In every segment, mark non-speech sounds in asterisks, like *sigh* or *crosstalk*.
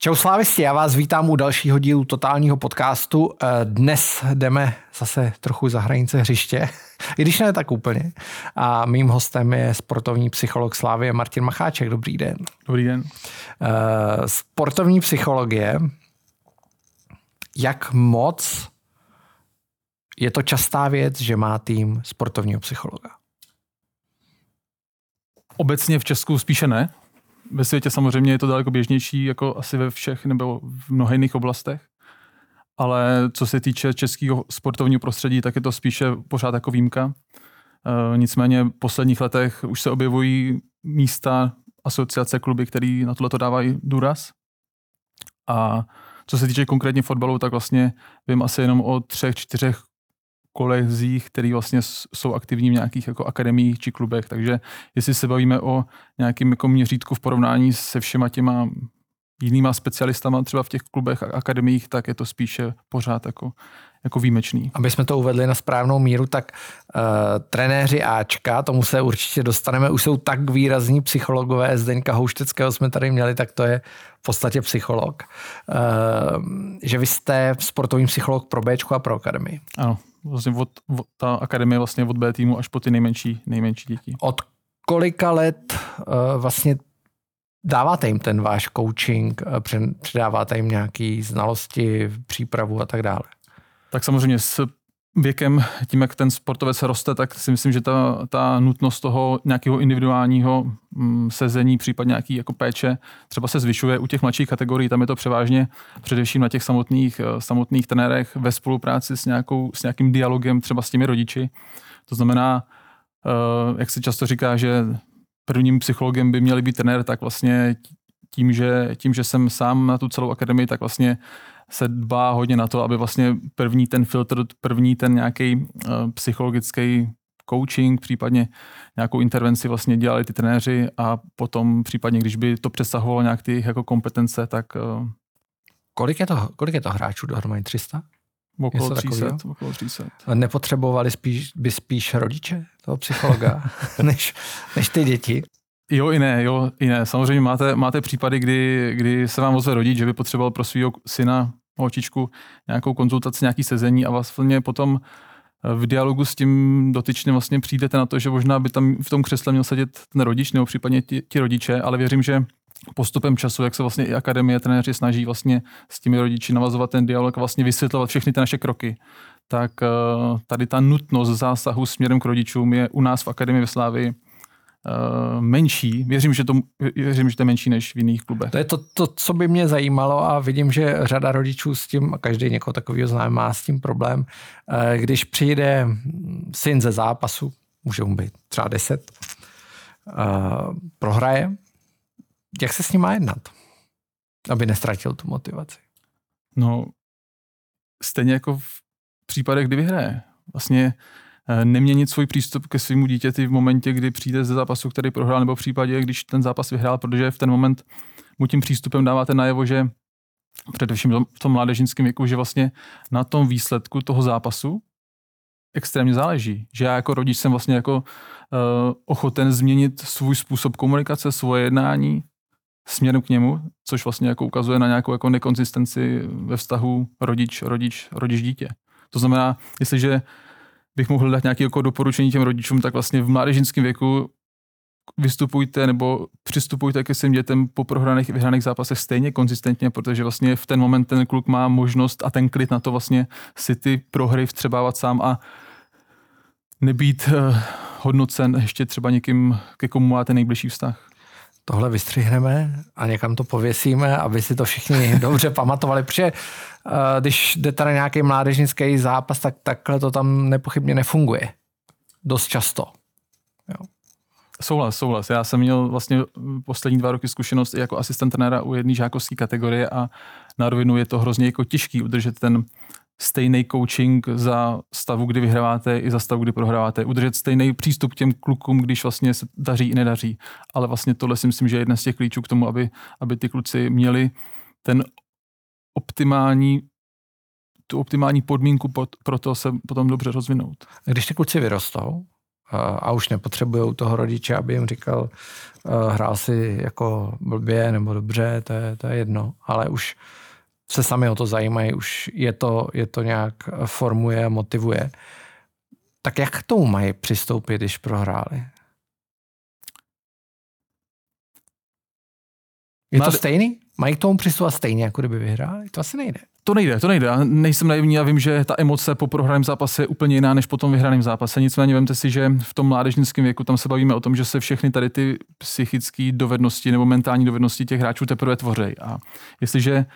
Čau slávisti, já vás vítám u dalšího dílu totálního podcastu. Eh, dnes jdeme zase trochu za hranice hřiště, *laughs* i když ne tak úplně. A mým hostem je sportovní psycholog Slávy Martin Macháček. Dobrý den. Dobrý den. Eh, sportovní psychologie, jak moc je to častá věc, že má tým sportovního psychologa? Obecně v Česku spíše ne. Ve světě samozřejmě je to daleko běžnější, jako asi ve všech nebo v mnoha jiných oblastech. Ale co se týče českého sportovního prostředí, tak je to spíše pořád jako výjimka. E, nicméně v posledních letech už se objevují místa, asociace, kluby, které na tohle dávají důraz. A co se týče konkrétně fotbalu, tak vlastně vím asi jenom o třech, čtyřech kolezích, který vlastně jsou aktivní v nějakých jako akademiích či klubech. Takže jestli se bavíme o nějakém jako měřítku v porovnání se všema těma jinýma specialistama třeba v těch klubech a akademiích, tak je to spíše pořád jako, jako výjimečný. Aby jsme to uvedli na správnou míru, tak uh, trenéři Ačka, tomu se určitě dostaneme, už jsou tak výrazní psychologové, Zdeňka Houšteckého jsme tady měli, tak to je v podstatě psycholog. Uh, že vy jste sportovní psycholog pro Bčku a pro akademii. Ano, vlastně od, od, ta akademie vlastně od B týmu až po ty nejmenší, nejmenší děti. Od kolika let uh, vlastně dáváte jim ten váš coaching, uh, předáváte jim nějaké znalosti, přípravu a tak dále? Tak samozřejmě s věkem, tím, jak ten sportovec roste, tak si myslím, že ta, ta nutnost toho nějakého individuálního mm, sezení, případně nějaký jako péče, třeba se zvyšuje u těch mladších kategorií, tam je to převážně především na těch samotných, eh, samotných trenérech ve spolupráci s, nějakou, s nějakým dialogem třeba s těmi rodiči. To znamená, eh, jak se často říká, že prvním psychologem by měli být trenér, tak vlastně tím, že, tím, že jsem sám na tu celou akademii, tak vlastně se dbá hodně na to, aby vlastně první ten filtr, první ten nějaký uh, psychologický coaching, případně nějakou intervenci vlastně dělali ty trenéři a potom případně, když by to přesahovalo nějak ty jako kompetence, tak... Uh, kolik, je to, kolik je to hráčů dohromady? 300? Okolo 300, okolo 300. Nepotřebovali spíš, by spíš rodiče toho psychologa, *laughs* než, než ty děti? Jo i ne, jo i ne. Samozřejmě máte, máte případy, kdy, kdy se vám ozve rodič, že by potřeboval pro svého syna, holčičku, nějakou konzultaci, nějaký sezení a vlastně potom v dialogu s tím dotyčným vlastně přijdete na to, že možná by tam v tom křesle měl sedět ten rodič nebo případně ti, ti rodiče, ale věřím, že postupem času, jak se vlastně i akademie, trenéři snaží vlastně s těmi rodiči navazovat ten dialog a vlastně vysvětlovat všechny ty naše kroky, tak eh, tady ta nutnost zásahu směrem k rodičům je u nás v Akademii ve Slávii menší. Věřím že, to, věřím, že to je menší než v jiných klubech. To je to, to, co by mě zajímalo a vidím, že řada rodičů s tím, a každý někoho takového zná, má s tím problém. Uh, když přijde syn ze zápasu, může mu být třeba 10, uh, prohraje, jak se s ním má jednat, aby nestratil tu motivaci? No, stejně jako v případech, kdy vyhraje. Vlastně Eh, neměnit svůj přístup ke svému dítěti v momentě, kdy přijde ze zápasu, který prohrál, nebo v případě, když ten zápas vyhrál, protože v ten moment mu tím přístupem dáváte najevo, že především v tom mládežnickém věku, že vlastně na tom výsledku toho zápasu extrémně záleží. Že já jako rodič jsem vlastně jako uh, ochoten změnit svůj způsob komunikace, svoje jednání směrem k němu, což vlastně jako ukazuje na nějakou jako nekonzistenci ve vztahu rodič, rodič, rodič, dítě. To znamená, jestliže bych mohl dát nějaké jako doporučení těm rodičům, tak vlastně v mládežnickém věku vystupujte nebo přistupujte ke svým dětem po prohraných vyhraných zápasech stejně konzistentně, protože vlastně v ten moment ten kluk má možnost a ten klid na to vlastně si ty prohry vstřebávat sám a nebýt uh, hodnocen ještě třeba někým, ke komu máte nejbližší vztah tohle vystřihneme a někam to pověsíme, aby si to všichni *laughs* dobře pamatovali, protože uh, když jdete na nějaký mládežnický zápas, tak takhle to tam nepochybně nefunguje. Dost často. Jo. Souhlas, souhlas. Já jsem měl vlastně poslední dva roky zkušenost i jako asistent trenéra u jedné žákovské kategorie a na rovinu je to hrozně jako těžký udržet ten stejný coaching za stavu, kdy vyhráváte i za stavu, kdy prohráváte. Udržet stejný přístup k těm klukům, když vlastně se daří i nedaří. Ale vlastně tohle si myslím, že je jedna z těch klíčů k tomu, aby, aby ty kluci měli ten optimální tu optimální podmínku pro to se potom dobře rozvinout. Když ty kluci vyrostou a už nepotřebují toho rodiče, aby jim říkal, hrál si jako blbě nebo dobře, to je, to je jedno, ale už se sami o to zajímají, už je to, je to nějak formuje a motivuje. Tak jak k tomu mají přistoupit, když prohráli? Je to stejný? Mají k tomu přistupovat stejně, jako kdyby vyhráli? To asi nejde. To nejde, to nejde. Já nejsem naivní a vím, že ta emoce po prohraném zápase je úplně jiná než po tom vyhraném zápase. Nicméně vemte si, že v tom mládežnickém věku tam se bavíme o tom, že se všechny tady ty psychické dovednosti nebo mentální dovednosti těch hráčů teprve tvoří. A jestliže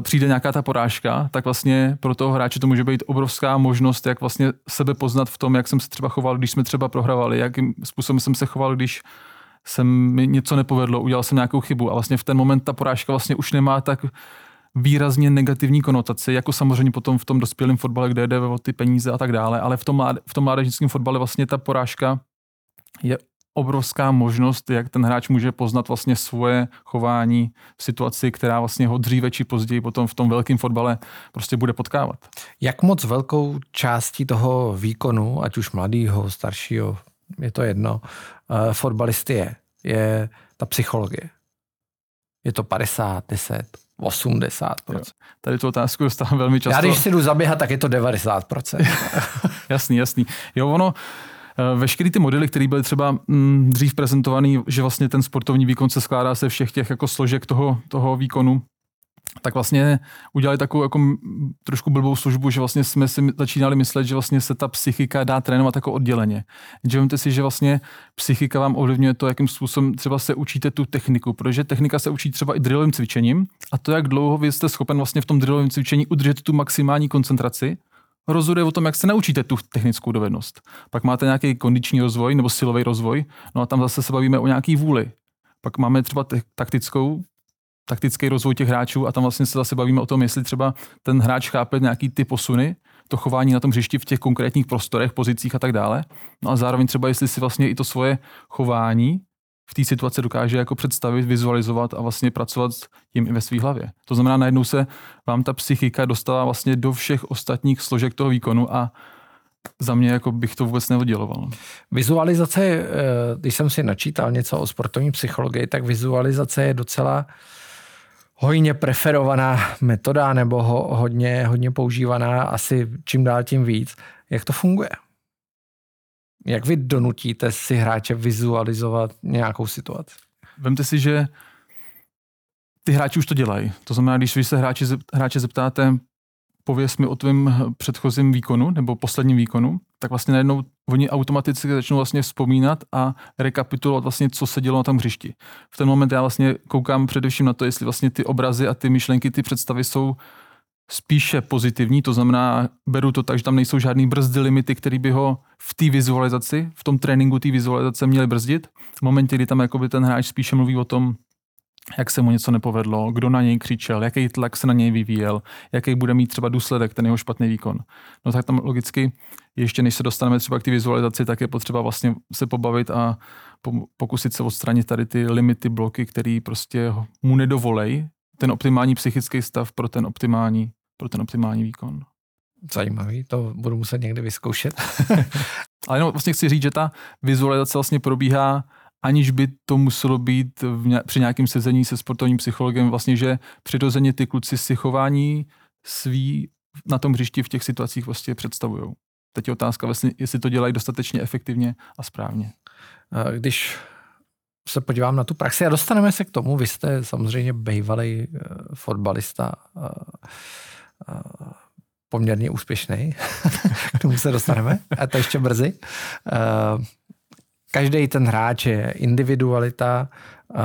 přijde nějaká ta porážka, tak vlastně pro toho hráče to může být obrovská možnost, jak vlastně sebe poznat v tom, jak jsem se třeba choval, když jsme třeba prohrávali, jakým způsobem jsem se choval, když jsem mi něco nepovedlo, udělal jsem nějakou chybu. A vlastně v ten moment ta porážka vlastně už nemá tak výrazně negativní konotaci, jako samozřejmě potom v tom dospělém fotbale, kde jde o ty peníze a tak dále, ale v tom, mláde, v tom mládežnickém fotbale vlastně ta porážka je obrovská možnost, jak ten hráč může poznat vlastně svoje chování v situaci, která vlastně ho dříve či později potom v tom velkém fotbale prostě bude potkávat. Jak moc velkou částí toho výkonu, ať už mladýho, staršího, je to jedno, uh, fotbalisty je, je ta psychologie. Je to 50, 10, 80%. Jo. Tady tu otázku dostávám velmi často. Já když si jdu zaběhat, tak je to 90%. *laughs* jasný, jasný. Jo, ono, eh, veškerý ty modely, které byly třeba mm, dřív prezentovaný, že vlastně ten sportovní výkon se skládá se všech těch jako složek toho, toho výkonu, tak vlastně udělali takovou jako trošku blbou službu, že vlastně jsme si začínali myslet, že vlastně se ta psychika dá trénovat jako odděleně. Že vemte si, že vlastně psychika vám ovlivňuje to, jakým způsobem třeba se učíte tu techniku, protože technika se učí třeba i drillovým cvičením a to, jak dlouho vy jste schopen vlastně v tom drillovém cvičení udržet tu maximální koncentraci, rozhoduje o tom, jak se naučíte tu technickou dovednost. Pak máte nějaký kondiční rozvoj nebo silový rozvoj, no a tam zase se bavíme o nějaký vůli. Pak máme třeba taktickou taktický rozvoj těch hráčů a tam vlastně se zase bavíme o tom, jestli třeba ten hráč chápe nějaký ty posuny, to chování na tom hřišti v těch konkrétních prostorech, pozicích a tak dále. No a zároveň třeba, jestli si vlastně i to svoje chování v té situaci dokáže jako představit, vizualizovat a vlastně pracovat s tím i ve své hlavě. To znamená, najednou se vám ta psychika dostává vlastně do všech ostatních složek toho výkonu a za mě jako bych to vůbec neodděloval. Vizualizace, eh, když jsem si načítal něco o sportovní psychologii, tak vizualizace je docela hojně preferovaná metoda nebo ho, hodně, hodně používaná, asi čím dál tím víc. Jak to funguje? Jak vy donutíte si hráče vizualizovat nějakou situaci? Vemte si, že ty hráči už to dělají. To znamená, když vy se hráči, hráče zeptáte, pověs mi o tvém předchozím výkonu nebo posledním výkonu, tak vlastně najednou oni automaticky začnou vlastně vzpomínat a rekapitulovat vlastně, co se dělo na tom hřišti. V ten moment já vlastně koukám především na to, jestli vlastně ty obrazy a ty myšlenky, ty představy jsou spíše pozitivní, to znamená, beru to tak, že tam nejsou žádný brzdy limity, které by ho v té vizualizaci, v tom tréninku té vizualizace měly brzdit. V momentě, kdy tam jakoby ten hráč spíše mluví o tom, jak se mu něco nepovedlo, kdo na něj křičel, jaký tlak se na něj vyvíjel, jaký bude mít třeba důsledek ten jeho špatný výkon. No tak tam logicky, ještě než se dostaneme třeba k té vizualizaci, tak je potřeba vlastně se pobavit a pokusit se odstranit tady ty limity, bloky, které prostě mu nedovolej ten optimální psychický stav pro ten optimální, pro ten optimální výkon. Zajímavý, to budu muset někdy vyzkoušet. *laughs* Ale jenom vlastně chci říct, že ta vizualizace vlastně probíhá aniž by to muselo být v, při nějakém sezení se sportovním psychologem, vlastně, že přirozeně ty kluci si chování svý na tom hřišti v těch situacích vlastně představují. Teď je otázka, jestli to dělají dostatečně efektivně a správně. Když se podívám na tu praxi a dostaneme se k tomu, vy jste samozřejmě bývalý uh, fotbalista, poměrně úspěšný, *laughs* k tomu se dostaneme, a to ještě brzy. Uh, každý ten hráč je individualita. Uh,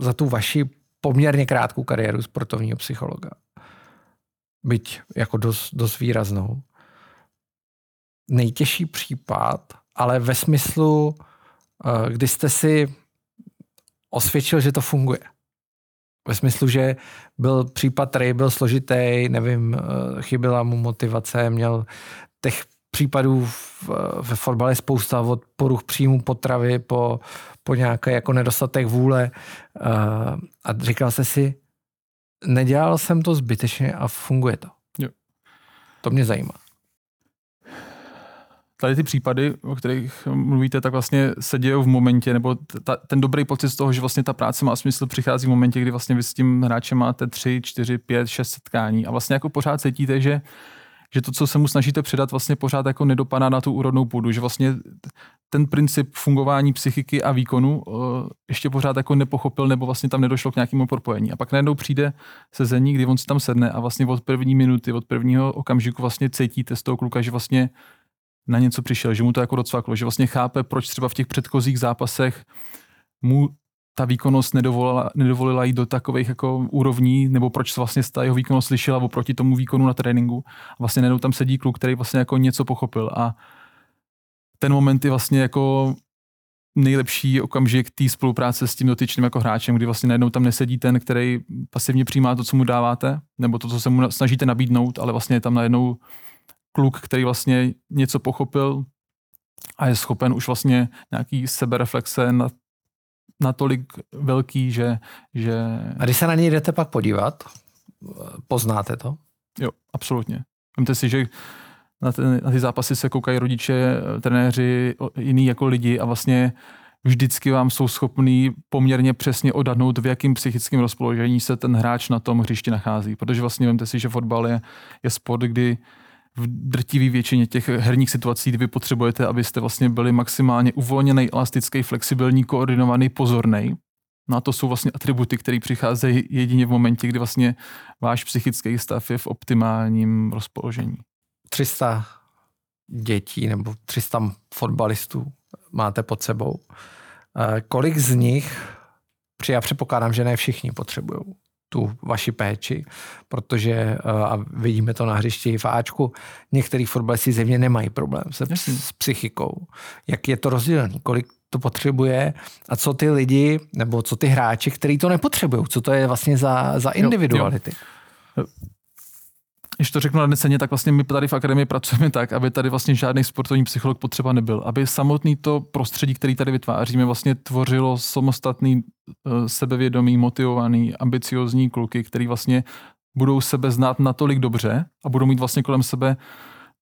za tu vaši poměrně krátkou kariéru sportovního psychologa. Byť jako dost, dost výraznou. Nejtěžší případ, ale ve smyslu, kdy jste si osvědčil, že to funguje. Ve smyslu, že byl případ, který byl složitý, nevím, chyběla mu motivace, měl těch případů v, ve fotbale spousta od poruch příjmu potravy po, po nějaké jako nedostatek vůle a říkal jsi si, nedělal jsem to zbytečně a funguje to. Jo. To mě zajímá. Tady ty případy, o kterých mluvíte, tak vlastně se dějí v momentě, nebo ta, ten dobrý pocit z toho, že vlastně ta práce má smysl, přichází v momentě, kdy vlastně vy s tím hráčem máte 3, 4, 5, 6 setkání a vlastně jako pořád cítíte, že že to, co se mu snažíte předat, vlastně pořád jako nedopadá na tu úrodnou půdu, že vlastně ten princip fungování psychiky a výkonu uh, ještě pořád jako nepochopil, nebo vlastně tam nedošlo k nějakému propojení. A pak najednou přijde sezení, kdy on si tam sedne a vlastně od první minuty, od prvního okamžiku vlastně cítíte z toho kluka, že vlastně na něco přišel, že mu to jako docvaklo, že vlastně chápe, proč třeba v těch předchozích zápasech mu ta výkonnost nedovolila, nedovolila jít do takových jako úrovní, nebo proč se vlastně ta jeho výkonnost lišila oproti tomu výkonu na tréninku. A vlastně najednou tam sedí kluk, který vlastně jako něco pochopil a ten moment je vlastně jako nejlepší okamžik té spolupráce s tím dotyčným jako hráčem, kdy vlastně najednou tam nesedí ten, který pasivně přijímá to, co mu dáváte, nebo to, co se mu snažíte nabídnout, ale vlastně je tam najednou kluk, který vlastně něco pochopil a je schopen už vlastně nějaký sebereflexe nad natolik velký, že, že... A když se na něj jdete pak podívat, poznáte to? Jo, absolutně. Vemte si, že na, ten, na ty zápasy se koukají rodiče, trenéři, jiný jako lidi a vlastně vždycky vám jsou schopní poměrně přesně odhadnout, v jakém psychickém rozpoložení se ten hráč na tom hřišti nachází. Protože vlastně vemte si, že fotbal je, je sport, kdy v drtivé většině těch herních situací, kdy vy potřebujete, abyste vlastně byli maximálně uvolněný, elastický, flexibilní, koordinovaný, pozorný. No to jsou vlastně atributy, které přicházejí jedině v momentě, kdy vlastně váš psychický stav je v optimálním rozpoložení. 300 dětí nebo 300 fotbalistů máte pod sebou. Eh, kolik z nich, já předpokládám, že ne všichni potřebují tu vaši péči, protože, eh, a vidíme to na hřišti v Ačku, některý fotbalisti zjevně nemají problém se s psychikou. Jak je to rozdělené? Kolik to potřebuje a co ty lidi, nebo co ty hráči, kteří to nepotřebují, co to je vlastně za, za individuality? Jo, jo když to řeknu nadneseně, tak vlastně my tady v akademii pracujeme tak, aby tady vlastně žádný sportovní psycholog potřeba nebyl. Aby samotný to prostředí, který tady vytváříme, vlastně tvořilo samostatný, eh, sebevědomý, motivovaný, ambiciozní kluky, který vlastně budou sebe znát natolik dobře a budou mít vlastně kolem sebe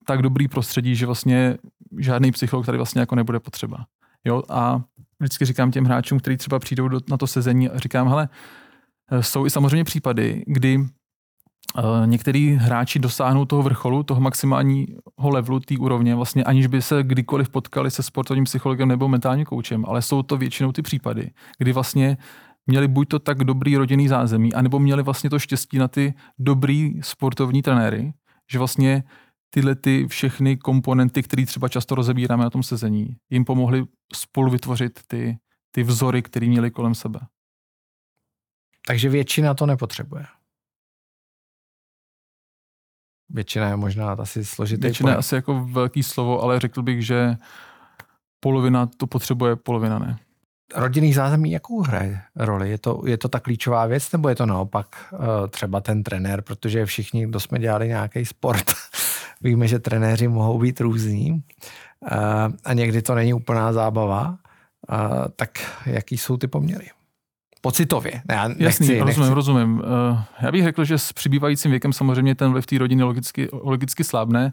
tak dobrý prostředí, že vlastně žádný psycholog tady vlastně jako nebude potřeba. Jo? A vždycky říkám těm hráčům, kteří třeba přijdou do, na to sezení a říkám, hele, eh, jsou i samozřejmě případy, kdy některý hráči dosáhnou toho vrcholu, toho maximálního levelu, té úrovně, vlastně aniž by se kdykoliv potkali se sportovním psychologem nebo mentálním koučem, ale jsou to většinou ty případy, kdy vlastně měli buď to tak dobrý rodinný zázemí, anebo měli vlastně to štěstí na ty dobrý sportovní trenéry, že vlastně tyhle ty všechny komponenty, které třeba často rozebíráme na tom sezení, jim pomohly spolu vytvořit ty, ty vzory, které měli kolem sebe. Takže většina to nepotřebuje většina je možná asi složitý. Většina je asi jako velký slovo, ale řekl bych, že polovina to potřebuje, polovina ne. Rodinný zázemí jakou hraje roli? Je to, je to ta klíčová věc, nebo je to naopak eh, třeba ten trenér? Protože všichni, kdo jsme dělali nějaký sport, *laughs* víme, že trenéři mohou být různí eh, a někdy to není úplná zábava. Eh, tak jaký jsou ty poměry? Pocitově. Já nechci, Jasný, nechci. rozumím, rozumím. Uh, já bych řekl, že s přibývajícím věkem samozřejmě ten vliv té rodiny logicky, logicky slábne.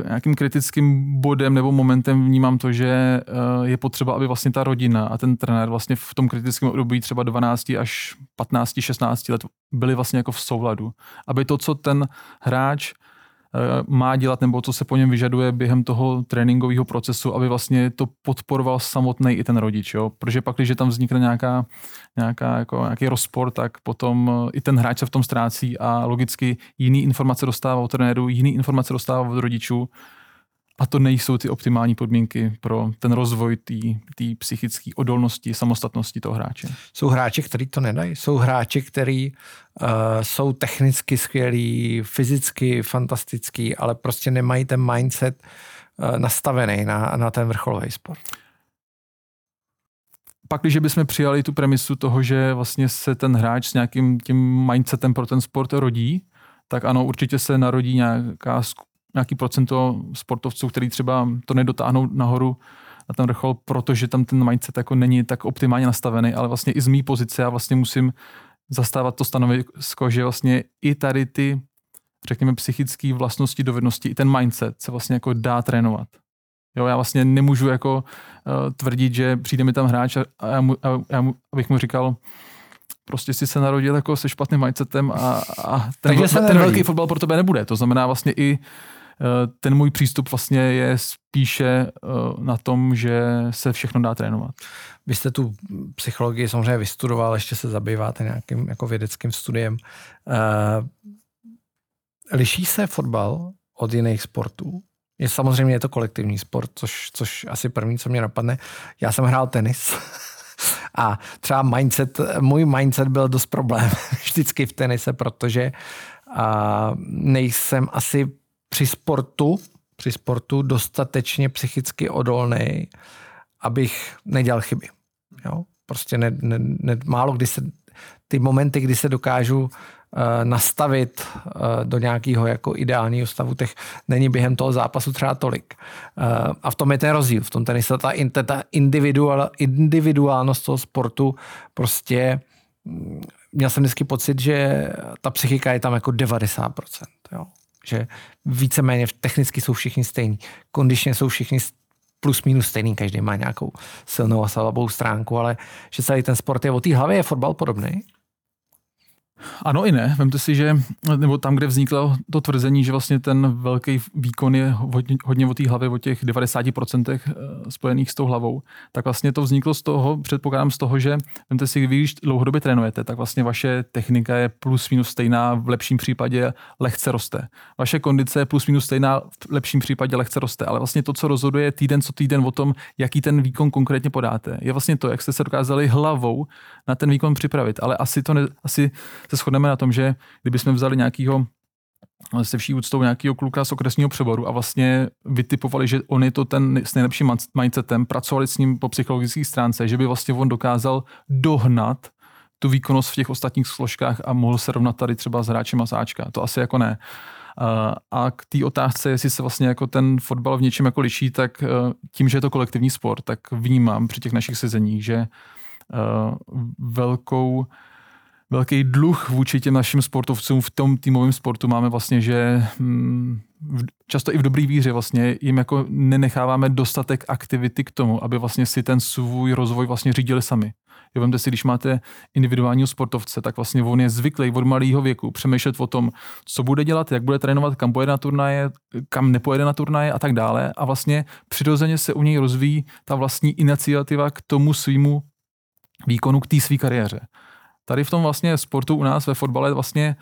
Uh, nějakým kritickým bodem nebo momentem vnímám to, že uh, je potřeba, aby vlastně ta rodina a ten trenér vlastně v tom kritickém období třeba 12 až 15, 16 let byli vlastně jako v souladu. Aby to, co ten hráč Eh, má dělat nebo co se po něm vyžaduje během toho tréninkového procesu, aby vlastně to podporoval samotný i ten rodič. Jo? Protože pak, když tam vznikne nějaká, nějaká, jako, nějaký rozpor, tak potom eh, i ten hráč se v tom ztrácí a logicky jiný informace dostává od trenéru, jiný informace dostává od rodičů a to nejsou ty optimální podmínky pro ten rozvoj té psychické odolnosti, samostatnosti toho hráče. Jsou hráči, kteří to nedají. Jsou hráči, kteří uh, jsou technicky skvělí, fyzicky fantastický, ale prostě nemají ten mindset uh, nastavený na, na ten vrcholový sport. Pak, když bychom přijali tu premisu toho, že vlastně se ten hráč s nějakým tím mindsetem pro ten sport rodí, tak ano, určitě se narodí nějaká nějaký procento sportovců, který třeba to nedotáhnou nahoru na ten vrchol, protože tam ten mindset jako není tak optimálně nastavený, ale vlastně i z mý pozice já vlastně musím zastávat to stanovisko, že vlastně i tady ty, řekněme, psychické vlastnosti, dovednosti, i ten mindset se vlastně jako dá trénovat. Jo, já vlastně nemůžu jako uh, tvrdit, že přijde mi tam hráč a, a, já mu, a já mu, abych mu říkal, prostě si se narodil jako se špatným mindsetem a, a ten, Takže se ten nerodí. velký fotbal pro tebe nebude. To znamená vlastně i ten můj přístup vlastně je spíše eh, na tom, že se všechno dá trénovat. Vy jste tu psychologii samozřejmě vystudoval, ještě se zabýváte nějakým jako vědeckým studiem. Uh, liší se fotbal od jiných sportů? Je samozřejmě je to kolektivní sport, což, což asi první, co mě napadne. Já jsem hrál tenis *laughs* a třeba mindset, můj mindset byl dost problém *laughs* vždycky v tenise, protože a nejsem asi při sportu, při sportu dostatečně psychicky odolný, abych nedělal chyby. Jo? Prostě ne, ne, ne, málo kdy se ty momenty, kdy se dokážu uh, nastavit uh, do nějakého jako ideálního stavu, těch není během toho zápasu třeba tolik. Uh, a v tom je ten rozdíl. V tom tenise ta, ta individual, individuálnost toho sportu prostě mm, měl jsem vždycky pocit, že ta psychika je tam jako 90%. Jo? Že víceméně technicky jsou všichni stejní. Kondičně jsou všichni plus minus stejný, každý má nějakou silnou a slabou stránku, ale že celý ten sport je o té hlavě, je fotbal podobný? Ano i ne. Vemte si, že nebo tam, kde vzniklo to tvrzení, že vlastně ten velký výkon je hodně, hodně o té hlavě, o těch 90% eh, spojených s tou hlavou, tak vlastně to vzniklo z toho, předpokládám z toho, že vemte si, když dlouhodobě trénujete, tak vlastně vaše technika je plus minus stejná, v lepším případě lehce roste. Vaše kondice je plus minus stejná, v lepším případě lehce roste. Ale vlastně to, co rozhoduje týden co týden o tom, jaký ten výkon konkrétně podáte, je vlastně to, jak jste se dokázali hlavou na ten výkon připravit. Ale asi to ne, asi se shodneme na tom, že kdybychom vzali nějakého se vší úctou nějakého kluka z okresního přeboru a vlastně vytipovali, že on je to ten s nejlepším mindsetem, pracovali s ním po psychologické stránce, že by vlastně on dokázal dohnat tu výkonnost v těch ostatních složkách a mohl se rovnat tady třeba s hráčem a sáčka. To asi jako ne. A k té otázce, jestli se vlastně jako ten fotbal v něčem jako liší, tak tím, že je to kolektivní sport, tak vnímám při těch našich sezeních, že velkou velký dluh vůči těm našim sportovcům v tom týmovém sportu máme vlastně, že hm, často i v dobrý víře vlastně jim jako nenecháváme dostatek aktivity k tomu, aby vlastně si ten svůj rozvoj vlastně řídili sami. Jo, vemte si, když máte individuálního sportovce, tak vlastně on je zvyklý od malého věku přemýšlet o tom, co bude dělat, jak bude trénovat, kam pojede na turnaje, kam nepojede na turnaje a tak dále. A vlastně přirozeně se u něj rozvíjí ta vlastní iniciativa k tomu svýmu výkonu, k té své kariéře tady v tom vlastně sportu u nás ve fotbale vlastně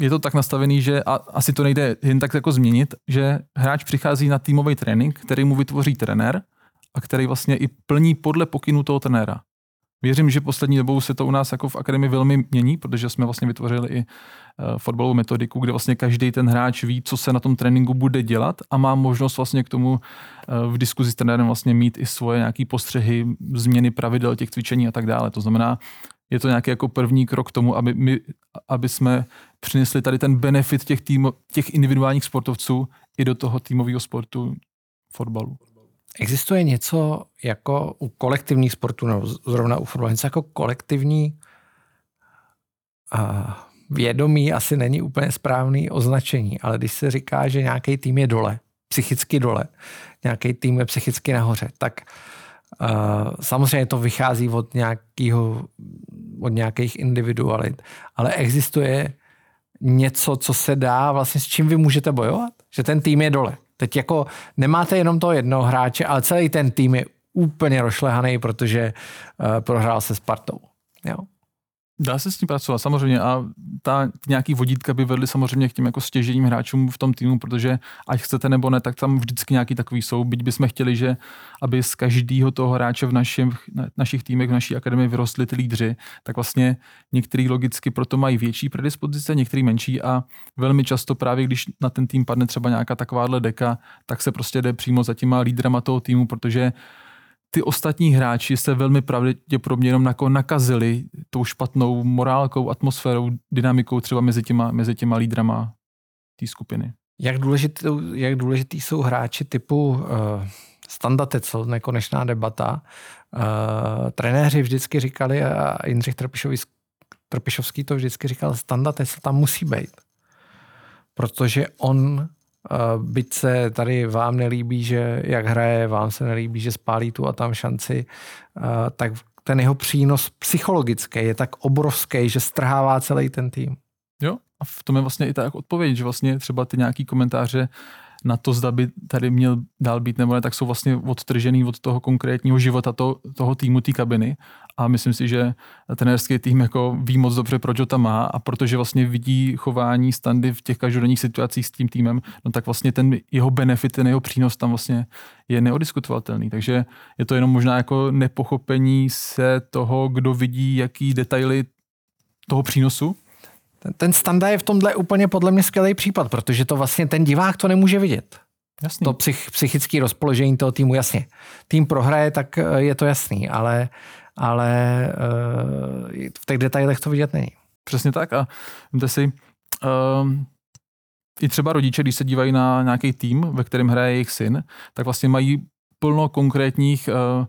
je to tak nastavený, že a, asi to nejde jen tak jako změnit, že hráč přichází na týmový trénink, který mu vytvoří trenér a který vlastně i plní podle pokynu toho trenéra. Věřím, že poslední dobou se to u nás jako v akademii velmi mění, protože jsme vlastně vytvořili i uh, fotbalovou metodiku, kde vlastně každý ten hráč ví, co se na tom tréninku bude dělat a má možnost vlastně k tomu uh, v diskuzi s trenérem vlastně mít i svoje nějaké postřehy, změny pravidel těch cvičení a tak dále. To znamená, je to nějaký jako první krok k tomu, aby, my, aby jsme přinesli tady ten benefit těch, tým, těch individuálních sportovců i do toho týmového sportu fotbalu. Existuje něco jako u kolektivních sportů, nebo zrovna u fotbalu, něco jako kolektivní vědomí asi není úplně správný označení, ale když se říká, že nějaký tým je dole, psychicky dole, nějaký tým je psychicky nahoře, tak uh, samozřejmě to vychází od, nějakého, od nějakých individualit, ale existuje něco, co se dá, vlastně s čím vy můžete bojovat? Že ten tým je dole. Teď jako nemáte jenom toho jednoho hráče, ale celý ten tým je úplně rošlehaný, protože uh, prohrál se Spartou. Jo. Dá se s tím pracovat, samozřejmě. A ta nějaký vodítka by vedly samozřejmě k těm jako stěžením hráčům v tom týmu, protože ať chcete nebo ne, tak tam vždycky nějaký takový jsou. Byť bychom chtěli, že aby z každého toho hráče v našich, našich týmech, v naší akademii vyrostli ty lídři, tak vlastně některý logicky proto mají větší predispozice, některý menší a velmi často právě, když na ten tým padne třeba nějaká takováhle deka, tak se prostě jde přímo za těma lídrama toho týmu, protože ty ostatní hráči se velmi pravděpodobně jenom jako nakazili tou špatnou morálkou, atmosférou, dynamikou třeba mezi těma, mezi těma lídrama té skupiny. Jak důležitý, jak důležitý jsou hráči typu uh, standardy, co nekonečná debata. Uh, trenéři vždycky říkali, a Jindřich Trpišovský to vždycky říkal, standardy, co tam musí být. Protože on byť se tady vám nelíbí, že jak hraje, vám se nelíbí, že spálí tu a tam šanci, tak ten jeho přínos psychologický je tak obrovský, že strhává celý ten tým. Jo, a v tom je vlastně i tak odpověď, že vlastně třeba ty nějaký komentáře na to, zda by tady měl dál být nebo ne, tak jsou vlastně odtržený od toho konkrétního života to, toho týmu, té kabiny. A myslím si, že trenérský tým jako ví moc dobře, proč ho tam má a protože vlastně vidí chování standy v těch každodenních situacích s tím týmem, no tak vlastně ten jeho benefit, ten jeho přínos tam vlastně je neodiskutovatelný. Takže je to jenom možná jako nepochopení se toho, kdo vidí, jaký detaily toho přínosu ten, ten standa je v tomhle úplně podle mě skvělý případ, protože to vlastně ten divák to nemůže vidět. Jasný. To psych, psychické rozpoložení toho týmu, jasně. Tým prohraje, tak eh, je to jasný, ale, ale uh, v těch detailech to vidět není. Přesně tak a víte si, um, i třeba rodiče, když se dívají na nějaký tým, ve kterém hraje jejich syn, tak vlastně mají plno konkrétních uh,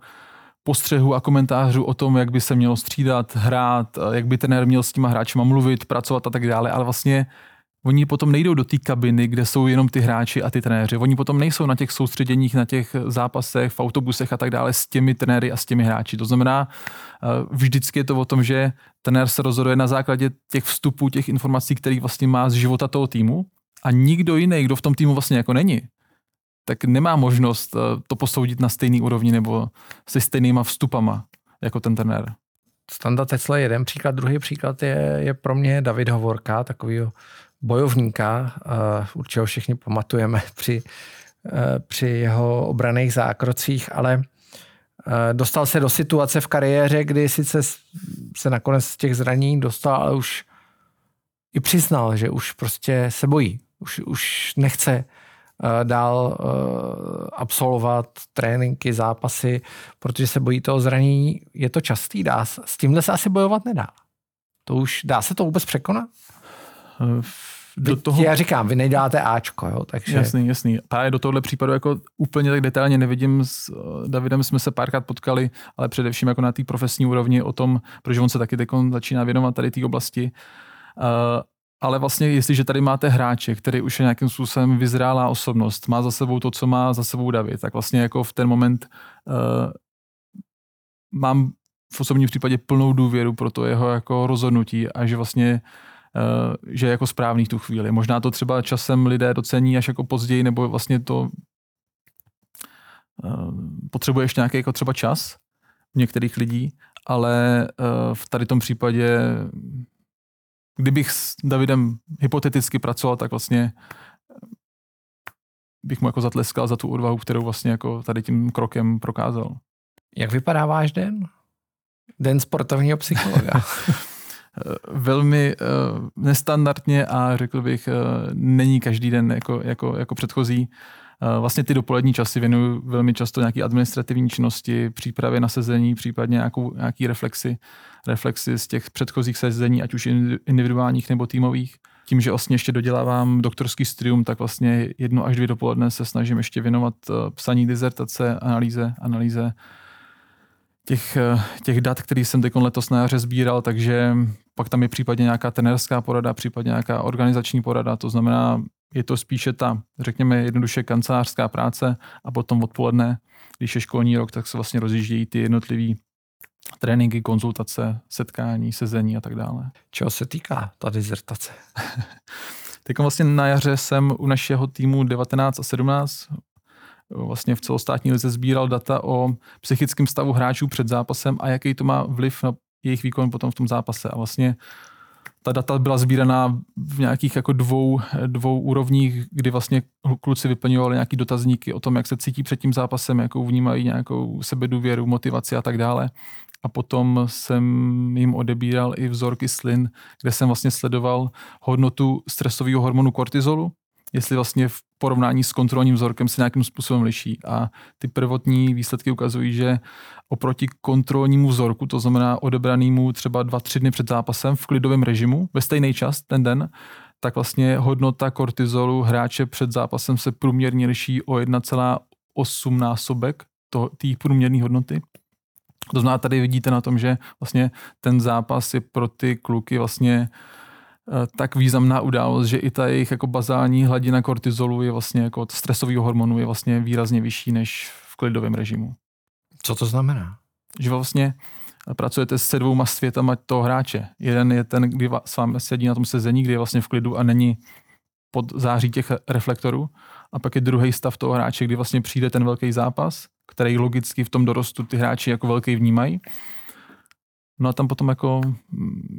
postřehů a komentářů o tom, jak by se mělo střídat, hrát, jak by trenér měl s těma hráčima mluvit, pracovat a tak dále, ale vlastně oni potom nejdou do té kabiny, kde jsou jenom ty hráči a ty trenéři. Oni potom nejsou na těch soustředěních, na těch zápasech, v autobusech a tak dále s těmi trenéry a s těmi hráči. To znamená, eh, vždycky je to o tom, že trenér se rozhoduje na základě těch vstupů, těch informací, které vlastně má z života toho týmu a nikdo jiný, kdo v tom týmu vlastně jako není, tak nemá možnost eh, to posoudit na stejný úrovni nebo se stejnýma vstupama jako ten trenér. Standa Tesla je jeden příklad, druhý příklad je, je pro mě David Hovorka, takového bojovníka, uh, určitě ho všichni pamatujeme *laughs* při, uh, při jeho obraných zákrocích, ale dostal se do situace v kariéře, kdy sice se nakonec z těch zraní dostal, ale už i přiznal, že už prostě se bojí, už, už nechce Eh, dál eh, absolvovat tréninky, zápasy, protože se bojí toho zranění. Je to častý, dá, s tímhle se asi bojovat nedá. To už, dá se to vůbec překonat? Eh, do toho... Já říkám, vy nejdáte Ačko, jo, takže... Jasný, jasný. Právě do tohohle případu jako úplně tak detailně nevidím. S Davidem jsme se párkrát potkali, ale především jako na té profesní úrovni o tom, protože on se taky teď začíná věnovat tady té oblasti. Ale vlastně, jestliže tady máte hráče, který už je nějakým způsobem vyzrálá osobnost, má za sebou to, co má za sebou David, tak vlastně jako v ten moment uh, mám v osobním případě plnou důvěru pro to jeho jako rozhodnutí a že vlastně uh, že je jako správný v tu chvíli. Možná to třeba časem lidé docení až jako později, nebo vlastně to uh, potřebuje ještě nějaký jako třeba čas některých lidí, ale v tady tom případě kdybych s Davidem hypoteticky pracoval, tak vlastně eh, bych mu jako zatleskal za tu odvahu, kterou vlastně jako tady tím krokem prokázal. Jak vypadá váš den? Den sportovního psychologa. *laughs* Velmi uh, nestandardně a řekl bych, uh, není každý den jako, jako, jako předchozí. Uh, vlastně ty dopolední časy věnuju velmi často nějaké administrativní činnosti, přípravě na sezení, případně nějakou, nějaký reflexy reflexy z těch předchozích sezení, ať už individuálních nebo týmových. Tím, že vlastně ještě dodělávám doktorský studium, tak vlastně jedno až dvě dopoledne se snažím ještě věnovat eh, psaní dizertace, analýze, analýze těch, eh, těch dat, který jsem teď letos na jaře sbíral, takže pak tam je případně nějaká trenerská porada, případně nějaká organizační porada, to znamená, je to spíše ta, řekněme, jednoduše kancelářská práce a potom odpoledne, když je školní rok, tak se vlastně rozjíždějí ty jednotlivý tréninky, konzultace, setkání, sezení a tak dále. Čeho se týká ta dizertace? *laughs* Teď vlastně na jaře jsem u našeho týmu 19 a 17 vlastně v celostátní lize sbíral data o psychickém stavu hráčů před zápasem a jaký to má vliv na jejich výkon potom v tom zápase. A vlastně ta data byla sbíraná v nějakých jako dvou, dvou úrovních, kdy vlastně kluci vyplňovali nějaký dotazníky o tom, jak se cítí před tím zápasem, jakou vnímají nějakou sebedůvěru, motivaci a tak dále a potom jsem jim odebíral i vzorky slin, kde jsem vlastně sledoval hodnotu stresového hormonu kortizolu, jestli vlastně v porovnání s kontrolním vzorkem se nějakým způsobem liší. A ty prvotní výsledky ukazují, že oproti kontrolnímu vzorku, to znamená odebranému třeba dva, tři dny před zápasem v klidovém režimu, ve stejný čas ten den, tak vlastně hodnota kortizolu hráče před zápasem se průměrně liší o 1,8 násobek té průměrné hodnoty. To znamená, tady vidíte na tom, že vlastně ten zápas je pro ty kluky vlastně tak významná událost, že i ta jejich jako bazální hladina kortizolu je vlastně jako stresového hormonu je vlastně výrazně vyšší než v klidovém režimu. Co to znamená? Že vlastně pracujete se dvouma světama toho hráče. Jeden je ten, kdy s vámi sedí na tom sezení, kdy je vlastně v klidu a není pod září těch reflektorů. A pak je druhý stav toho hráče, kdy vlastně přijde ten velký zápas, který logicky v tom dorostu ty hráči jako velký vnímají. No a tam potom jako mm,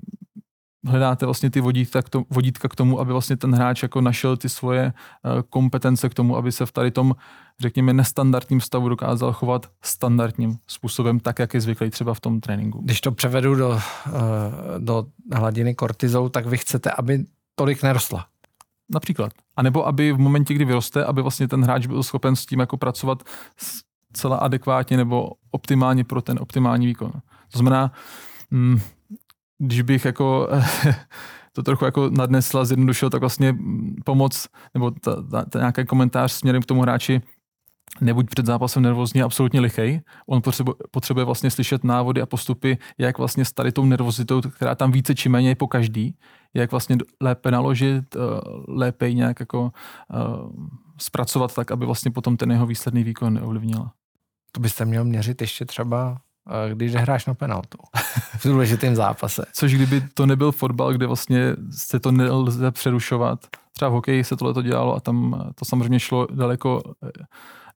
hledáte vlastně ty vodítka k, tomu, vodítka k tomu, aby vlastně ten hráč jako našel ty svoje eh, kompetence k tomu, aby se v tady tom, řekněme, nestandardním stavu dokázal chovat standardním způsobem, tak, jak je zvyklý třeba v tom tréninku. Když to převedu do, eh, do hladiny kortizolu, tak vy chcete, aby tolik nerostla. Například. A nebo aby v momentě, kdy vyroste, aby vlastně ten hráč byl schopen s tím jako pracovat celá adekvátně nebo optimálně pro ten optimální výkon. To znamená, mm, když bych jako *laughs* to trochu jako nadnesla, zjednodušil, tak vlastně pomoc nebo ta, ta, ta nějaký komentář směrem k tomu hráči nebuď před zápasem nervózní, absolutně lichej. On potřebuje, potřebuje vlastně slyšet návody a postupy, jak vlastně s tady tou nervozitou, která tam více či méně je po každý, jak vlastně lépe naložit, eh, lépe nějak jako uh, zpracovat tak, aby vlastně potom ten jeho výsledný výkon neovlivnila. To byste měl měřit ještě třeba když hráš na penaltu *laughs* v důležitém zápase. Což kdyby to nebyl fotbal, kde vlastně se to nelze přerušovat. Třeba v hokeji se tohle to dělalo a tam to samozřejmě šlo daleko eh,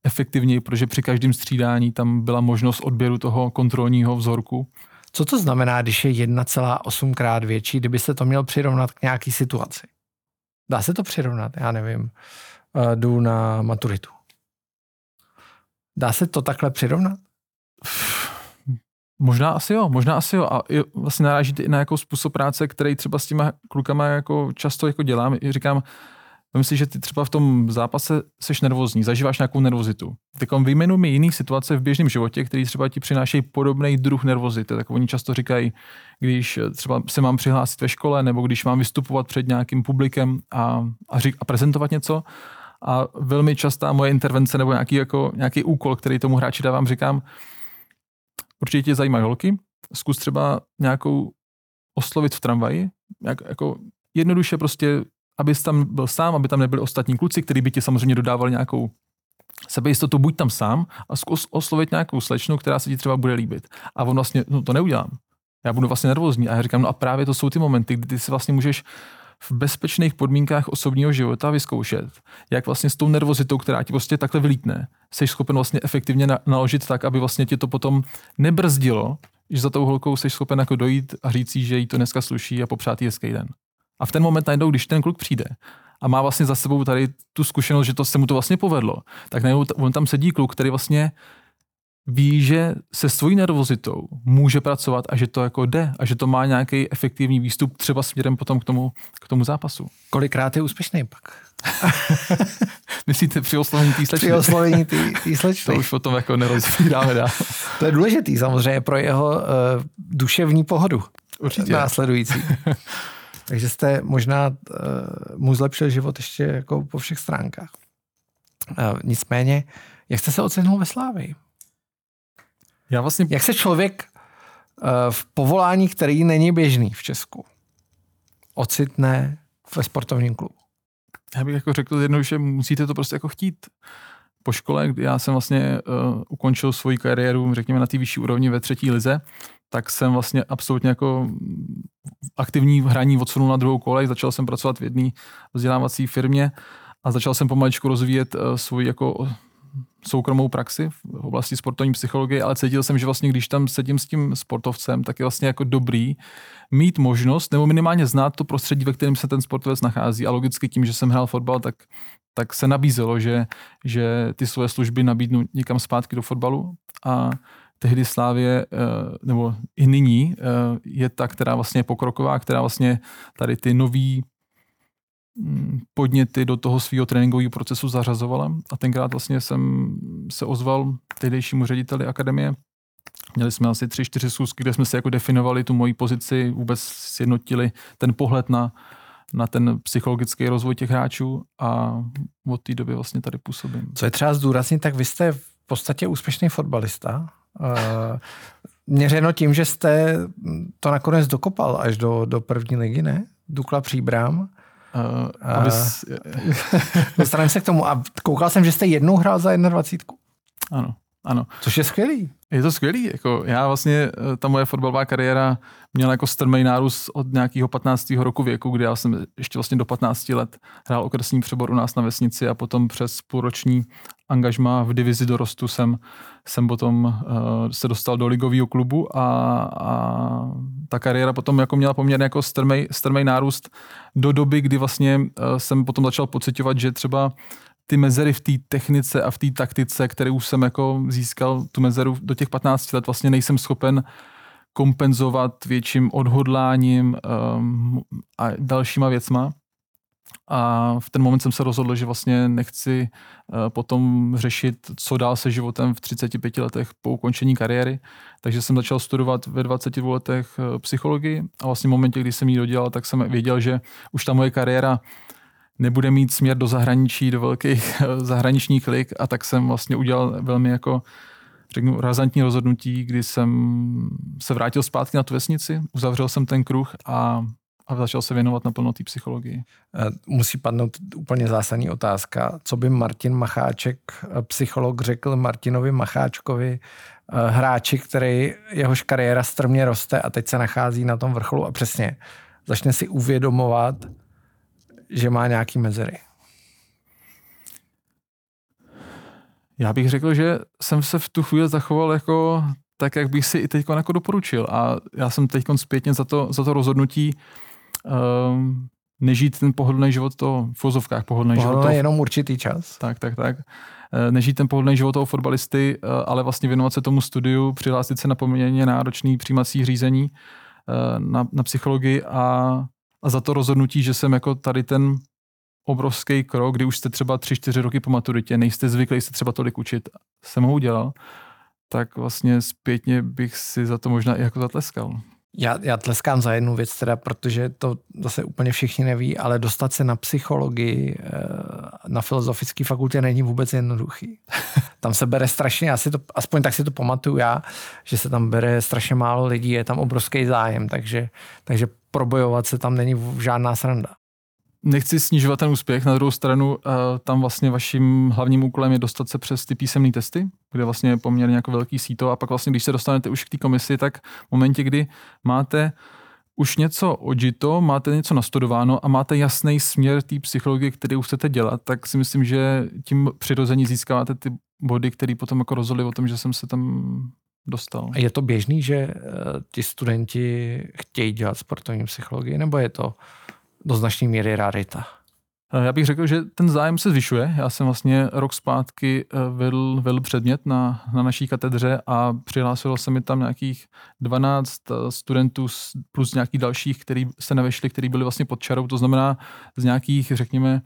efektivněji, protože při každém střídání tam byla možnost odběru toho kontrolního vzorku. Co to znamená, když je 1,8 krát větší, kdyby se to měl přirovnat k nějaký situaci? Dá se to přirovnat? Já nevím. Eh, jdu na maturitu. Dá se to takhle přirovnat? Možná asi jo, možná asi jo. A vlastně narážíte i na jako způsob práce, který třeba s těma klukama jako často jako dělám. I říkám, myslím že ty třeba v tom zápase seš nervózní, zažíváš nějakou nervozitu. Tak vyjmenuj mi jiný situace v běžném životě, který třeba ti přinášejí podobný druh nervozity. Tak oni často říkají, když třeba se mám přihlásit ve škole, nebo když mám vystupovat před nějakým publikem a, a, řík, a prezentovat něco. A velmi častá moje intervence nebo nějaký, jako, nějaký úkol, který tomu hráči dávám, říkám, Určitě tě zajímají holky, zkus třeba nějakou oslovit v tramvaji, jak, jako jednoduše prostě, abys tam byl sám, aby tam nebyli ostatní kluci, kteří by ti samozřejmě dodávali nějakou sebejistotu, buď tam sám a zkus oslovit nějakou slečnu, která se ti třeba bude líbit. A on vlastně, no to neudělám. Já budu vlastně nervózní a já říkám, no a právě to jsou ty momenty, kdy ty si vlastně můžeš v bezpečných podmínkách osobního života vyzkoušet, jak vlastně s tou nervozitou, která ti prostě takhle vylítne, jsi schopen vlastně efektivně naložit tak, aby vlastně ti to potom nebrzdilo, že za tou holkou jsi schopen jako dojít a říct že jí to dneska sluší a popřát jí hezký den. A v ten moment najednou, když ten kluk přijde a má vlastně za sebou tady tu zkušenost, že to se mu to vlastně povedlo, tak najednou on tam sedí kluk, který vlastně ví, že se svojí nervozitou může pracovat a že to jako jde a že to má nějaký efektivní výstup třeba směrem potom k tomu, k tomu zápasu. Kolikrát je úspěšný pak? *laughs* Myslíte při oslovení té slečny? Při oslovení té slečny. To už potom jako nerozvídáme dál. *laughs* to je důležitý samozřejmě pro jeho uh, duševní pohodu. Určitě. Následující. *laughs* Takže jste možná uh, mu zlepšil život ještě jako po všech stránkách. Uh, nicméně, jak jste se ocenil ve Slávii? Já vlastně... Jak se člověk uh, v povolání, který není běžný v Česku, ocitne ve sportovním klubu? Já bych jako řekl jednoduše, musíte to prostě jako chtít. Po škole, kdy já jsem vlastně uh, ukončil svoji kariéru, řekněme, na té vyšší úrovni ve třetí lize, tak jsem vlastně absolutně jako aktivní hraní odsunul na druhou kolej. Začal jsem pracovat v jedné vzdělávací firmě a začal jsem pomaličku rozvíjet uh, svůj jako soukromou praxi v oblasti sportovní psychologie, ale cítil jsem, že vlastně když tam sedím s tím sportovcem, tak je vlastně jako dobrý mít možnost nebo minimálně znát to prostředí, ve kterém se ten sportovec nachází. A logicky tím, že jsem hrál fotbal, tak, tak se nabízelo, že, že ty svoje služby nabídnu někam zpátky do fotbalu a tehdy Slávě, eh, nebo i nyní, eh, je ta, která vlastně je pokroková, která vlastně tady ty nový podněty do toho svého tréninkového procesu zařazovala. A tenkrát vlastně jsem se ozval tehdejšímu řediteli akademie. Měli jsme asi tři, čtyři schůzky, kde jsme se jako definovali tu moji pozici, vůbec sjednotili ten pohled na, na ten psychologický rozvoj těch hráčů a od té doby vlastně tady působím. Co je třeba zdůraznit, tak vy jste v podstatě úspěšný fotbalista. Uh, měřeno tím, že jste to nakonec dokopal až do, do první ligy, ne? Dukla Příbram. Uh, abys... *laughs* Dostaneme se k tomu. A koukal jsem, že jste jednou hrál za 21. Ano, ano. Což je skvělý. Je to skvělý. Jako já vlastně, eh, ta moje fotbalová kariéra měla jako strmý nárůst od nějakého 15. roku věku, kdy já jsem ještě vlastně do 15 let hrál okresní přebor u nás na vesnici a potom přes půlroční angažma v divizi dorostu jsem, jsem potom uh, se dostal do ligového klubu a, a ta kariéra potom jako měla poměrně jako strmej, strmej nárůst do doby, kdy vlastně uh, jsem potom začal pocitovat, že třeba ty mezery v té technice a v té taktice, které už jsem jako získal tu mezeru do těch 15 let, vlastně nejsem schopen kompenzovat větším odhodláním um, a dalšíma věcma. A v ten moment jsem se rozhodl, že vlastně nechci uh, potom řešit, co dál se životem v 35 letech po ukončení kariéry. Takže jsem začal studovat ve 22 letech uh, psychologii a vlastně v momentě, kdy jsem ji dodělal, tak jsem věděl, že už ta moje kariéra nebude mít směr do zahraničí, do velkých zahraničních lig a tak jsem vlastně udělal velmi jako řeknu, razantní rozhodnutí, kdy jsem se vrátil zpátky na tu vesnici, uzavřel jsem ten kruh a, a začal se věnovat naplno té psychologii. Eh, musí padnout úplně zásadní otázka. Co by Martin Macháček, eh, psycholog, řekl Martinovi Macháčkovi, eh, hráči, který jehož kariéra strmě roste a teď se nachází na tom vrcholu a přesně začne si uvědomovat, že má nějaký mezery? Já bych řekl, že jsem se v tu chvíli zachoval jako tak, jak bych si i teď jako doporučil. A já jsem teď zpětně za to, za to rozhodnutí um, nežít ten pohodlný život to v fozovkách pohodlný, život. Toho, jenom určitý čas. Tak, tak, tak. Eh, nežít ten pohodlný život toho fotbalisty, eh, ale vlastně věnovat se tomu studiu, přihlásit se na poměrně náročný přijímací řízení eh, na, na psychologii a a za to rozhodnutí, že jsem jako tady ten obrovský krok, kdy už jste třeba 3-4 roky po maturitě, nejste zvyklí se třeba tolik učit, jsem ho udělal, tak vlastně zpětně bych si za to možná i jako zatleskal. Já, já tleskám za jednu věc, teda, protože to zase úplně všichni neví, ale dostat se na psychologii eh, na filozofické fakultě není vůbec jednoduchý. *laughs* Tam se bere strašně, já si to, aspoň tak si to pamatuju já, že se tam bere strašně málo lidí, je tam obrovský zájem, takže, takže probojovat se tam není žádná sranda. Nechci snižovat ten úspěch, na druhou stranu uh, tam vlastně vaším hlavním úkolem je dostat se přes ty písemné testy, kde vlastně je poměrně jako velký síto a pak vlastně, když se dostanete už k té komisi, tak v momentě, kdy máte už něco odžito, máte něco nastudováno a máte jasný směr té psychologie, který už chcete dělat, tak si myslím, že tím přirození získáváte ty body, které potom jako rozhodli o tom, že jsem se tam dostal. A je to běžný, že uh, ti studenti chtějí dělat sportovní psychologii, nebo je to do značné míry rarita? Eh, já bych řekl, že ten zájem se zvyšuje. Já jsem vlastně rok zpátky eh, vedl, vedl předmět na, na naší katedře a přihlásilo se mi tam nějakých 12 studentů plus nějakých dalších, kteří se nevešli, kteří byli vlastně pod čarou. To znamená z nějakých, řekněme,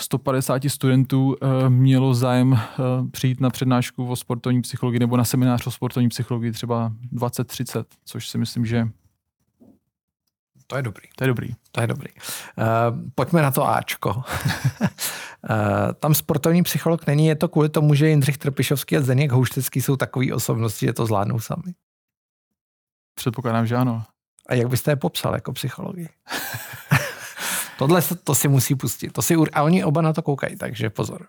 150 studentů mělo zájem přijít na přednášku o sportovní psychologii nebo na seminář o sportovní psychologii třeba 20-30, což si myslím, že to je dobrý. To je dobrý. To je dobrý. Uh, pojďme na to Ačko. uh, *laughs* tam sportovní psycholog není, je to kvůli tomu, že Jindřich Trpišovský a Zdeněk Houštecký jsou takový osobnosti, že to zvládnou sami. Předpokládám, že ano. A jak byste je popsal jako psychologii? *laughs* Tohle to si musí pustit. To si, a oni oba na to koukají, takže pozor.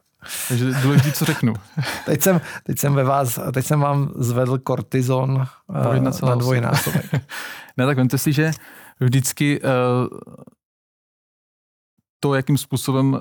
Takže důležité, co řeknu. *laughs* teď, jsem, teď, jsem ve vás, teď jsem vám zvedl kortizon uh, na dvojnásobek. ne, tak vemte si, že vždycky uh, to, jakým způsobem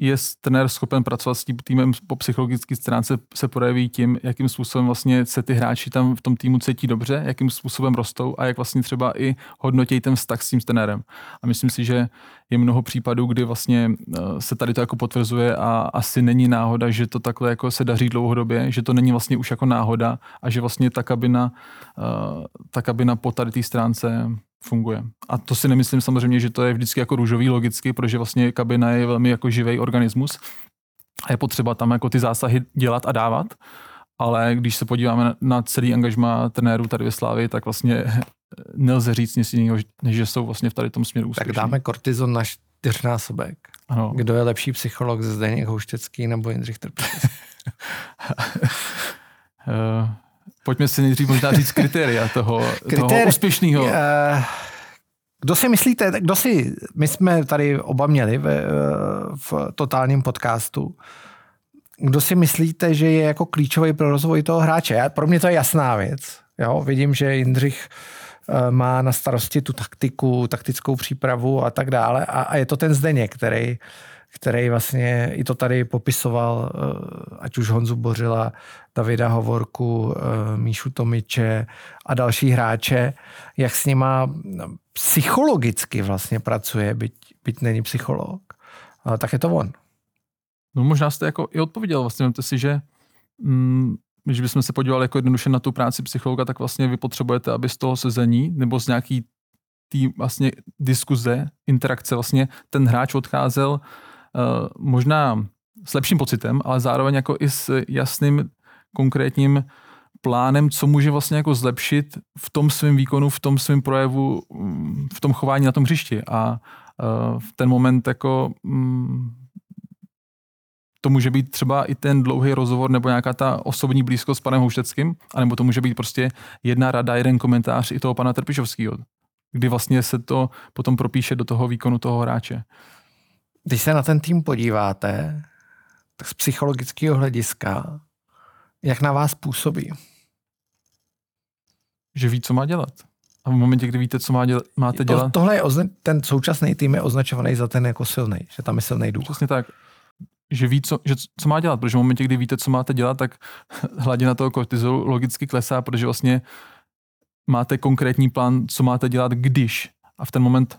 je trenér schopen pracovat s tím týmem po psychologické stránce, se projeví tím, jakým způsobem vlastně se ty hráči tam v tom týmu cítí dobře, jakým způsobem rostou a jak vlastně třeba i hodnotí ten vztah s tím trenérem. A myslím si, že je mnoho případů, kdy vlastně eh, se tady to jako potvrzuje a asi není náhoda, že to takhle jako se daří dlouhodobě, že to není vlastně už jako náhoda a že vlastně ta kabina, eh, ta kabina po tady té stránce funguje. A to si nemyslím samozřejmě, že to je vždycky jako růžový logicky, protože vlastně kabina je velmi jako živý organismus a je potřeba tam jako ty zásahy dělat a dávat. Ale když se podíváme na celý angažma trenérů tady ve Slávě, tak vlastně *laughs* nelze říct nic jiného, než že jsou vlastně v tady tom směru úspěšní. Tak dáme kortizon na čtyřnásobek. Ano. Kdo je lepší psycholog, Zdeněk Houštecký nebo Jindřich Trpišovský? *laughs* *laughs* Pojďme si nejdřív možná říct kritéria toho, Kritéri- toho úspěšného. Uh, Kdo si myslíte, kdo si, my jsme tady oba měli v, v totálním podcastu, kdo si myslíte, že je jako klíčový pro rozvoj toho hráče? Já, pro mě to je jasná věc. Jo? Vidím, že Jindřich eh, má na starosti tu taktiku, taktickou přípravu a tak dále. A, a je to ten Zdeněk, který, který vlastně i to tady popisoval, eh, ať už Honzu Bořila, Davida Hovorku, eh, Míšu Tomiče a další hráče, jak s nima psychologicky vlastně pracuje, byť, byť není psycholog, tak je to on. No možná jste jako i odpověděl, vlastně si, že mm, když bychom se podívali jako jednoduše na tu práci psychologa, tak vlastně vy potřebujete, aby z toho sezení nebo z nějaký tý vlastně diskuze, interakce vlastně ten hráč odcházel uh, možná s lepším pocitem, ale zároveň jako i s jasným konkrétním plánem, co může vlastně jako zlepšit v tom svém výkonu, v tom svém projevu, mm, v tom chování na tom hřišti. A uh, v ten moment jako um, to může být třeba i ten dlouhý rozhovor nebo nějaká ta osobní blízkost s panem Houšteckým, anebo to může být prostě jedna rada, jeden komentář i toho pana Trpišovského, kdy vlastně se to potom propíše do toho výkonu toho hráče. Když se na ten tým podíváte, tak z psychologického hlediska, jak na vás působí? Že ví, co má dělat. A v momentě, kdy víte, co má dělat, máte dělat. To, tohle je ozna- ten současný tým je označovaný za ten jako silný, že tam je silný duch. Přesně tak že ví, co, že, co má dělat, protože v momentě, kdy víte, co máte dělat, tak *laughs* hladina toho kortizolu logicky klesá, protože vlastně máte konkrétní plán, co máte dělat, když. A v ten moment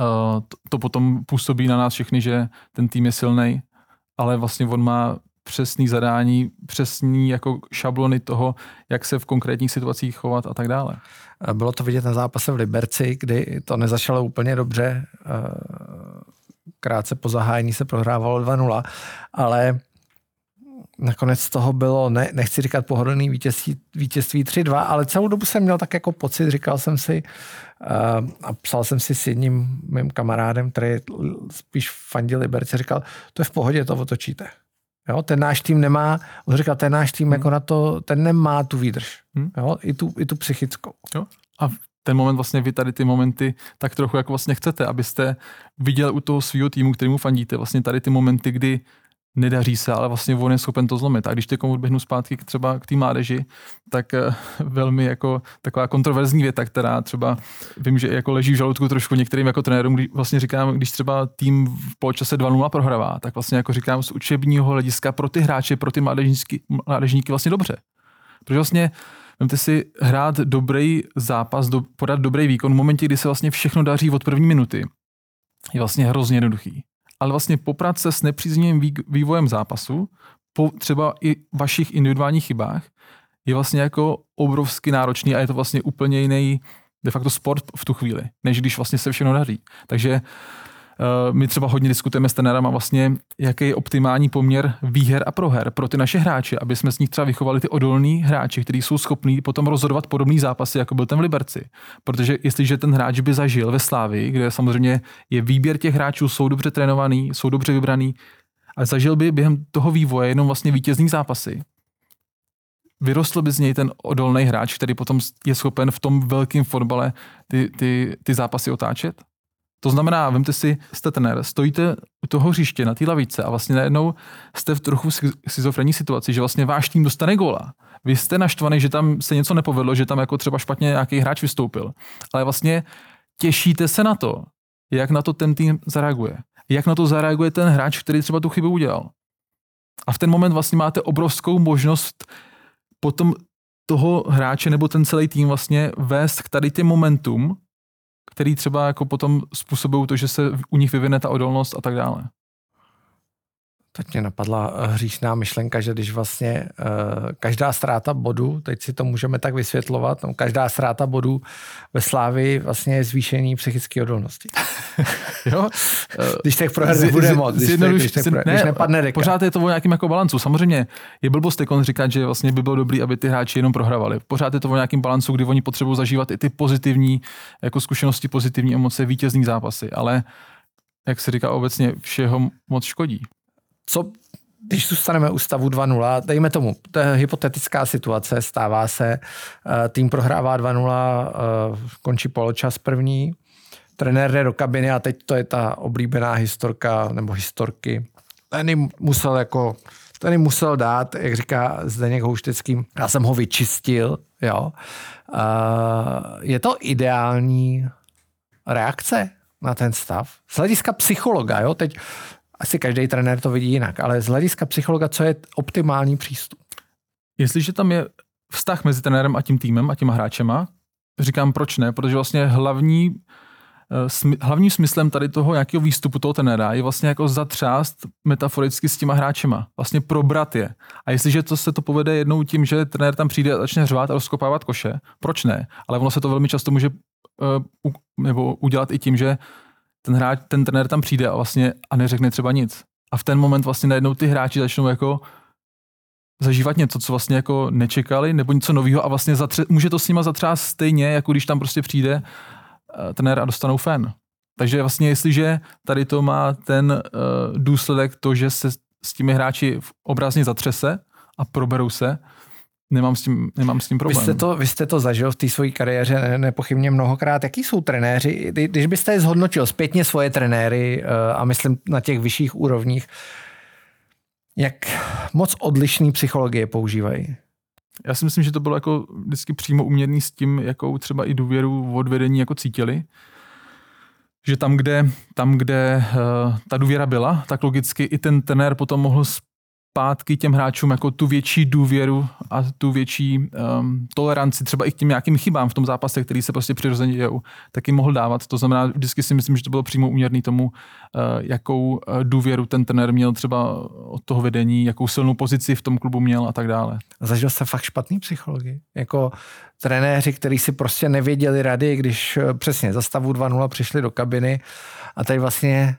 uh, to, to potom působí na nás všechny, že ten tým je silný, ale vlastně on má přesný zadání, přesný jako šablony toho, jak se v konkrétních situacích chovat a tak dále. Bylo to vidět na zápase v Liberci, kdy to nezačalo úplně dobře. Krátce po zahájení se prohrávalo 2-0, ale nakonec z toho bylo, ne, nechci říkat pohodlný vítězství, vítězství 3-2, ale celou dobu jsem měl tak jako pocit, říkal jsem si uh, a psal jsem si s jedním mým kamarádem, který spíš fandil Liberce, říkal, to je v pohodě, to otočíte. Jo, ten náš tým nemá, on říkal, ten náš tým hmm. jako na to, ten nemá tu výdrž, hmm. jo, i tu, i tu psychickou. Jo. A ten moment vlastně vy tady ty momenty tak trochu jak vlastně chcete, abyste viděl u toho svého týmu, kterýmu fandíte, vlastně tady ty momenty, kdy nedaří se, ale vlastně on je schopen to zlomit. A když teď odběhnu zpátky třeba k té mládeži, tak eh, *laughs* velmi jako taková kontroverzní věta, která třeba vím, že jako leží v žaludku trošku některým jako trenérům, když vlastně říkám, když třeba tým v poločase 2-0 prohrává, tak vlastně jako říkám z učebního hlediska pro ty hráče, pro ty mládežníky, mládežníky vlastně dobře. Protože vlastně Vemte si hrát dobrý zápas, do, podat dobrý výkon v momentě, kdy se vlastně všechno daří od první minuty. Je vlastně hrozně jednoduchý. Ale vlastně poprat se s nepříznivým vývojem zápasu, po třeba i vašich individuálních chybách, je vlastně jako obrovsky náročný a je to vlastně úplně jiný de facto sport v tu chvíli, než když vlastně se všechno daří. Takže my třeba hodně diskutujeme s trenérem a vlastně, jaký je optimální poměr výher a proher pro ty naše hráče, aby jsme z nich třeba vychovali ty odolní hráči, kteří jsou schopní potom rozhodovat podobný zápasy, jako byl ten v Liberci. Protože jestliže ten hráč by zažil ve Slávi, kde samozřejmě je výběr těch hráčů, jsou dobře trénovaný, jsou dobře vybraný, a zažil by během toho vývoje jenom vlastně vítězný zápasy, vyrostl by z něj ten odolný hráč, který potom je schopen v tom velkém fotbale ty, ty, ty zápasy otáčet? To znamená, vemte si, jste trenér, stojíte u toho hřiště na té lavice a vlastně najednou jste v trochu schizofrenní situaci, že vlastně váš tým dostane góla. Vy jste naštvaný, že tam se něco nepovedlo, že tam jako třeba špatně nějaký hráč vystoupil. Ale vlastně těšíte se na to, jak na to ten tým zareaguje. Jak na to zareaguje ten hráč, který třeba tu chybu udělal. A v ten moment vlastně máte obrovskou možnost potom toho hráče nebo ten celý tým vlastně vést k tady těm momentům, který třeba jako potom způsobují to, že se u nich vyvine ta odolnost a tak dále. Teď mě napadla eh, hříšná myšlenka, že když vlastně uh, každá ztráta bodu, teď si to můžeme tak vysvětlovat, no, každá ztráta bodu ve Slávi vlastně je zvýšení psychické odolnosti. *laughs* jo? když těch proher nebude moc, když, když, když, ne, když nepadne deka. Pořád je to o nějakým jako balancu. Samozřejmě je blbost tekon říkat, že vlastně by bylo dobré, aby ty hráči jenom prohrávali. Pořád je to o nějakým balancu, kdy oni potřebují zažívat i ty pozitivní jako zkušenosti, pozitivní emoce, vítězní zápasy, ale jak se říká obecně, všeho moc škodí co když zůstaneme u stavu 2-0, dejme tomu, to je hypotetická situace, stává se, eh, tým prohrává 2-0, eh, končí poločas první, trenér jde do kabiny a teď to je ta oblíbená historka nebo historky. Ten musel jako ten musel dát, jak říká Zdeněk Houštecký, já jsem ho vyčistil, jo. Je to ideální reakce na ten stav? Z hlediska psychologa, jo, teď asi každý trenér to vidí jinak, ale z hlediska psychologa, co je optimální přístup? Jestliže tam je vztah mezi trenérem a tím týmem a těma hráčema, říkám proč ne, protože vlastně hlavní eh, hlavním smyslem tady toho nějakého výstupu toho trenéra je vlastně jako zatřást metaforicky s těma hráčema. Vlastně probrat je. A jestliže to se to povede jednou tím, že trenér tam přijde a začne řvát a rozkopávat koše, proč ne? Ale ono se to velmi často může uh, nebo udělat i tím, že ten hráč, ten trenér tam přijde a vlastně a neřekne třeba nic. A v ten moment vlastně najednou ty hráči začnou jako zažívat něco, co vlastně jako nečekali, nebo něco nového a vlastně zatře- může to s nima zatřást stejně, jako když tam prostě přijde uh, trenér a dostanou fan. Takže vlastně jestliže tady to má ten uh, důsledek to, že se s těmi hráči obrazně zatřese a proberou se, nemám s tím, nemám s tím problém. Vy jste to, vy jste to zažil v té své kariéře nepochybně mnohokrát. Jaký jsou trenéři? Když byste je zhodnotil zpětně svoje trenéry eh, a myslím na těch vyšších úrovních, jak moc odlišný psychologie používají? Já si myslím, že to bylo jako vždycky přímo uměrný s tím, jakou třeba i důvěru v odvedení jako cítili. Že tam, kde, tam, kde uh, ta důvěra byla, tak logicky i ten trenér potom mohl zpátky těm hráčům jako tu větší důvěru a tu větší um, toleranci třeba i k těm nějakým chybám v tom zápase, který se prostě přirozeně dějou, taky mohl dávat. To znamená, vždycky si myslím, že to bylo přímo uměrný tomu, uh, jakou uh, důvěru ten trenér měl třeba od toho vedení, jakou silnou pozici v tom klubu měl a tak dále. Zažil jste fakt špatný psychologii? Jako trenéři, kteří si prostě nevěděli rady, když uh, přesně za stavu 2-0 přišli do kabiny a tady vlastně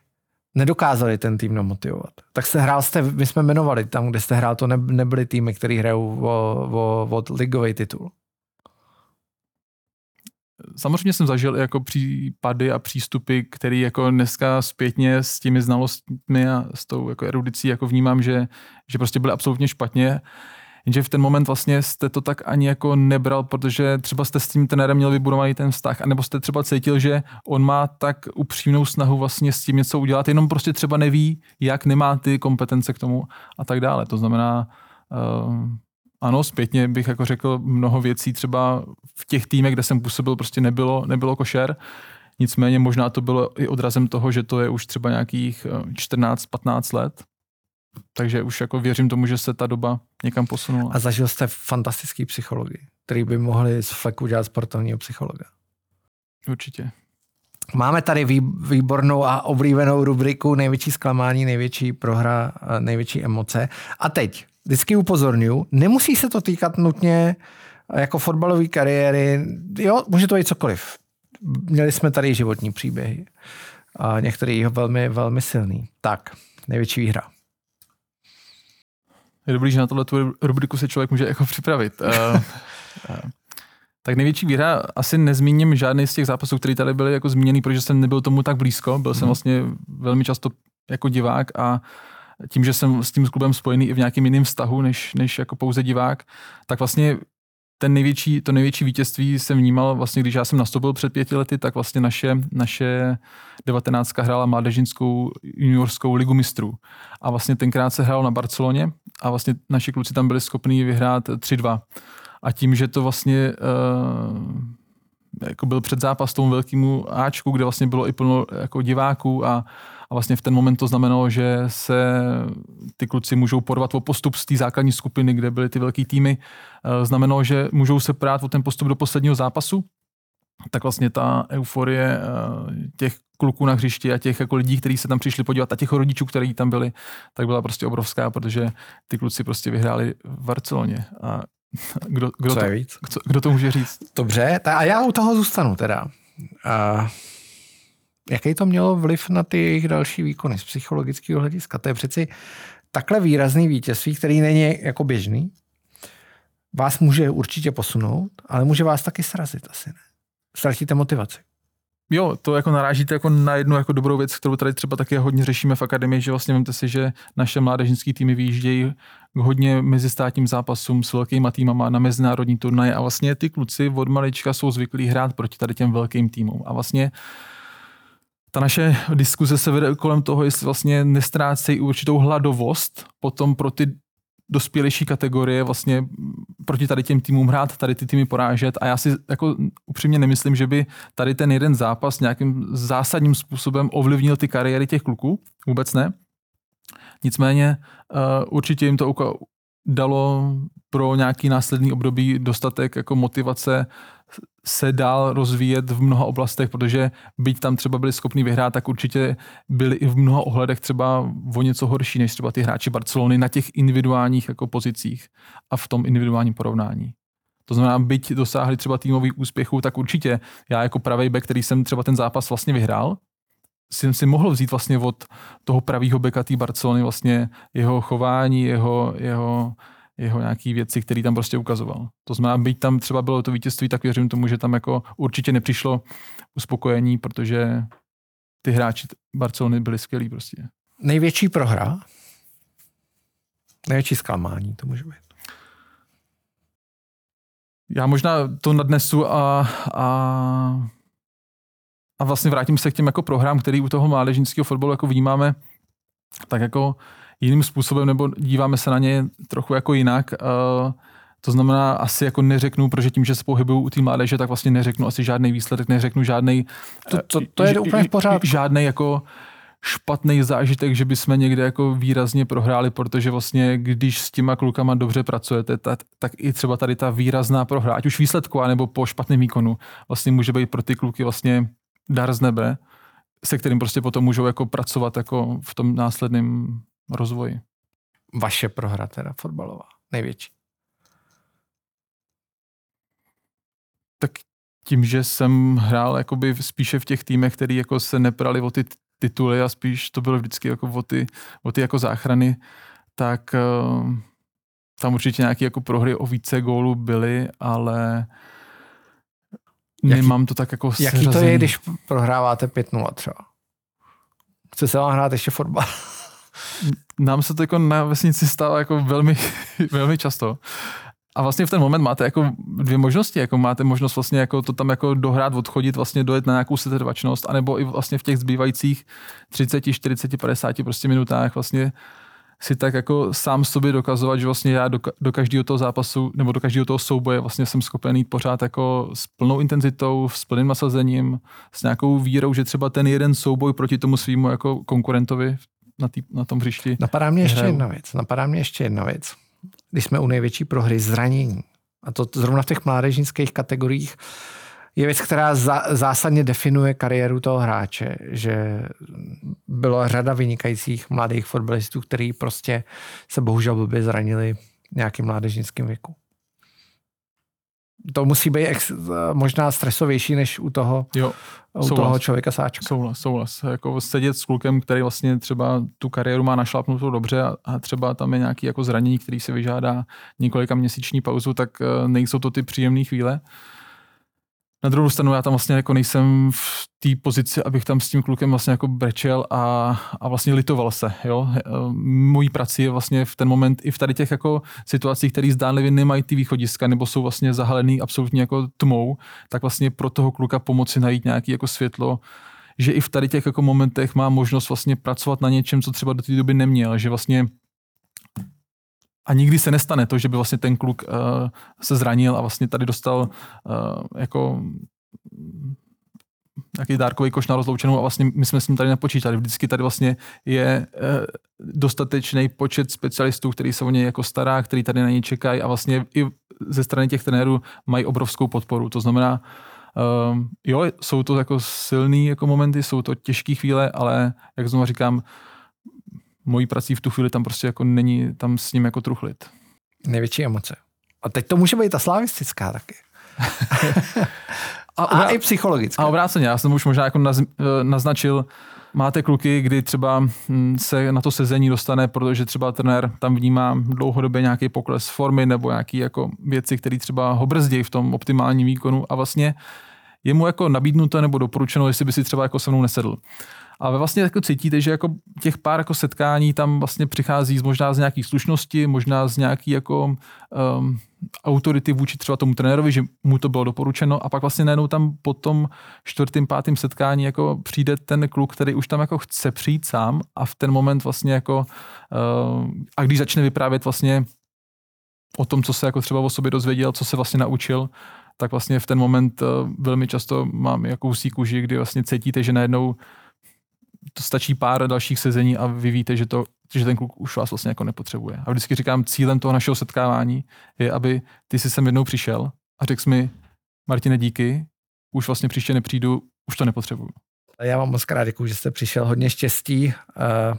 nedokázali ten tým namotivovat. Tak se hrál jste, my jsme jmenovali tam, kde jste hrál, to ne, nebyly týmy, které hrajou o, o, o ligový titul. Samozřejmě jsem zažil jako případy a přístupy, které jako dneska zpětně s těmi znalostmi a s tou jako erudicí jako vnímám, že, že prostě byly absolutně špatně jenže v ten moment vlastně jste to tak ani jako nebral, protože třeba jste s tím trenérem měl vybudovaný ten vztah, anebo jste třeba cítil, že on má tak upřímnou snahu vlastně s tím něco udělat, jenom prostě třeba neví, jak nemá ty kompetence k tomu a tak dále. To znamená, uh, ano, zpětně bych jako řekl mnoho věcí třeba v těch týmech, kde jsem působil, prostě nebylo, nebylo košer. Nicméně možná to bylo i odrazem toho, že to je už třeba nějakých 14-15 eh, let, takže už jako věřím tomu, že se ta doba někam posunula. A zažil jste fantastický psychologii, který by mohli z fleku dělat sportovního psychologa. Určitě. Máme tady výbornou a oblíbenou rubriku největší zklamání, největší prohra, největší emoce. A teď, vždycky upozorňuji, nemusí se to týkat nutně jako fotbalové kariéry, jo, může to být cokoliv. Měli jsme tady životní příběhy a některý velmi, velmi silný. Tak, největší výhra. Je dobrý, že na tohle rubriku se člověk může jako připravit. Uh, *laughs* tak největší výhra, asi nezmíním žádný z těch zápasů, které tady byly jako zmíněný, protože jsem nebyl tomu tak blízko. Byl jsem mhm. vlastně velmi často jako divák a tím, že jsem s tím klubem spojený i v nějakým jiném vztahu, než, než jako pouze divák, tak vlastně ten největší, to největší vítězství jsem vnímal vlastně, když já jsem nastoupil před pěti lety, tak vlastně naše, naše 19 hrála mládežinskou juniorskou ligu mistrů. A vlastně tenkrát se hrál na Barceloně a vlastně naši kluci tam byli schopni vyhrát 3-2. A tím, že to vlastně uh, jako byl před zápas tomu velkému Ačku, kde vlastně bylo i plno jako diváků a a vlastně v ten moment to znamenalo, že se ty kluci můžou porvat o postup z té základní skupiny, kde byly ty velké týmy. Eh, znamenalo, že můžou se prát o ten postup do posledního zápasu. Tak vlastně ta euforie eh, těch kluků na hřišti a těch jako lidí, kteří se tam přišli podívat a těch rodičů, kteří tam byli, tak byla prostě obrovská, protože ty kluci prostě vyhráli v Barceloně. A *laughs* kdo, kdo, Co to, víc? Kdo, kdo to může říct? Dobře, a já u toho zůstanu teda. A jaký to mělo vliv na ty jejich další výkony z psychologického hlediska? To je přeci takhle výrazný vítězství, který není jako běžný. Vás může určitě posunout, ale může vás taky srazit asi ne. Ztratíte motivaci. Jo, to jako narážíte jako na jednu jako dobrou věc, kterou tady třeba taky hodně řešíme v akademii, že vlastně vemte si, že naše mládežnické týmy vyjíždějí hodně mezistátním zápasům s velkýma týmama na mezinárodní turnaje a vlastně ty kluci od malička jsou zvyklí hrát proti tady těm velkým týmům. A vlastně ta naše diskuze se vede kolem toho, jestli vlastně nestrácejí určitou hladovost potom pro ty dospělejší kategorie vlastně proti tady těm týmům hrát, tady ty týmy porážet a já si jako upřímně nemyslím, že by tady ten jeden zápas nějakým zásadním způsobem ovlivnil ty kariéry těch kluků, vůbec ne. Nicméně uh, určitě jim to dalo pro nějaký následný období dostatek jako motivace se dál rozvíjet v mnoha oblastech, protože byť tam třeba byli schopni vyhrát, tak určitě byli i v mnoha ohledech třeba o něco horší než třeba ty hráči Barcelony na těch individuálních jako pozicích a v tom individuálním porovnání. To znamená, byť dosáhli třeba týmových úspěchů, tak určitě já jako pravý back, který jsem třeba ten zápas vlastně vyhrál, jsem si mohl vzít vlastně od toho pravýho beka té Barcelony vlastně jeho chování, jeho, jeho, jeho nějaký věci, které tam prostě ukazoval. To znamená, byť tam třeba bylo to vítězství, tak věřím tomu, že tam jako určitě nepřišlo uspokojení, protože ty hráči Barcelony byli skvělí prostě. Největší prohra? Největší zklamání to může být. Já možná to nadnesu a, a, a vlastně vrátím se k těm jako prohrám, který u toho mládežnického fotbalu jako vnímáme tak jako jiným způsobem, nebo díváme se na ně trochu jako jinak. Uh, to znamená, asi jako neřeknu, protože tím, že se pohybuju u té mládeže, tak vlastně neřeknu asi žádný výsledek, neřeknu žádný. To, to, to je úplně v pořádku. Žádný jako špatný zážitek, že bychom někde jako výrazně prohráli, protože vlastně, když s těma klukama dobře pracujete, tak, tak i třeba tady ta výrazná prohra, ať už výsledková nebo po špatném výkonu, vlastně může být pro ty kluky vlastně dar z nebe, se kterým prostě potom můžou jako pracovat jako v tom následném rozvoji. Vaše prohra teda fotbalová, největší. Tak tím, že jsem hrál jakoby spíše v těch týmech, který jako se neprali o ty tituly a spíš to bylo vždycky jako o ty, o ty jako záchrany, tak uh, tam určitě nějaké jako prohry o více gólů byly, ale jaký, nemám to tak jako Jaký seřazený. to je, když prohráváte 5-0 třeba? Chce se vám hrát ještě fotbal? Nám se to jako na vesnici stává jako velmi, *laughs* velmi často. A vlastně v ten moment máte jako dvě možnosti, jako máte možnost vlastně jako to tam jako dohrát, odchodit, vlastně dojet na nějakou setrvačnost, anebo i vlastně v těch zbývajících 30, 40, 50 prostě minutách vlastně si tak jako sám sobě dokazovat, že vlastně já do, do každého toho zápasu nebo do každého toho souboje vlastně jsem schopen jít pořád jako s plnou intenzitou, s plným nasazením, s nějakou vírou, že třeba ten jeden souboj proti tomu svýmu jako konkurentovi na, tý, na tom hřišti. Napadá mě ještě jedna věc. Napadá mě ještě jedna věc. Když jsme u největší prohry zranění, a to zrovna v těch mládežnických kategoriích, je věc, která zásadně definuje kariéru toho hráče, že bylo řada vynikajících mladých fotbalistů, kteří prostě se bohužel blbě zranili v nějakým mládežnickém věku. To musí být ex, možná stresovější než u toho, jo, u toho člověka sáčka. Souhlas, souhlas. Jako sedět s klukem, který vlastně třeba tu kariéru má našlapnutou dobře a, a třeba tam je nějaký jako zranění, který se vyžádá několika měsíční pauzu, tak eh, nejsou to ty příjemné chvíle. Na druhou stranu já tam vlastně jako nejsem v té pozici, abych tam s tím klukem vlastně jako brečel a, a vlastně litoval se. Jo? E, mojí prací je vlastně v ten moment i v tady těch jako situacích, které zdánlivě nemají ty východiska nebo jsou vlastně zahalený absolutně jako tmou, tak vlastně pro toho kluka pomoci najít nějaký jako světlo, že i v tady těch jako momentech má možnost vlastně pracovat na něčem, co třeba do té doby neměl, že vlastně a nikdy se nestane to, že by vlastně ten kluk uh, se zranil a vlastně tady dostal uh, jako nějaký dárkový koš na rozloučenou a vlastně my jsme s ním tady nepočítali. Vždycky tady vlastně je uh, dostatečný počet specialistů, který se o něj jako stará, který tady na něj čekají a vlastně i ze strany těch trenérů mají obrovskou podporu. To znamená, jo, jsou to jako silný jako momenty, jsou to těžké chvíle, ale jak znovu říkám, mojí prací v tu chvíli tam prostě jako není tam s ním jako truchlit. Největší emoce. A teď to může být ta slavistická taky. a, *laughs* a, a i psychologická. A obráceně, já jsem už možná jako naz, eh, naznačil, máte kluky, kdy třeba hm, se na to sezení dostane, protože třeba trenér tam vnímá dlouhodobě nějaký pokles formy nebo nějaké jako věci, které třeba ho brzdí v tom optimálním výkonu a vlastně je mu jako nabídnuto nebo doporučeno, jestli by si třeba jako se mnou nesedl. Ale vlastně jako cítíte, že jako těch pár jako setkání tam vlastně přichází z, možná z nějaký slušnosti, možná z nějaký jako um, autority vůči třeba tomu trenérovi, že mu to bylo doporučeno. A pak vlastně najednou tam po tom čtvrtým, pátým setkání jako přijde ten kluk, který už tam jako chce přijít sám a v ten moment vlastně jako uh, a když začne vyprávět vlastně o tom, co se jako třeba o sobě dozvěděl, co se vlastně naučil, tak vlastně v ten moment uh, velmi často mám jakousi kůži, kdy vlastně cítíte, že najednou to stačí pár dalších sezení a vy víte, že, to, že ten kluk už vás vlastně jako nepotřebuje. A vždycky říkám, cílem toho našeho setkávání je, aby ty si sem jednou přišel a řekl mi, Martine, díky, už vlastně příště nepřijdu, už to nepotřebuju. Já vám moc krát děkuji, že jste přišel. Hodně štěstí. Uh,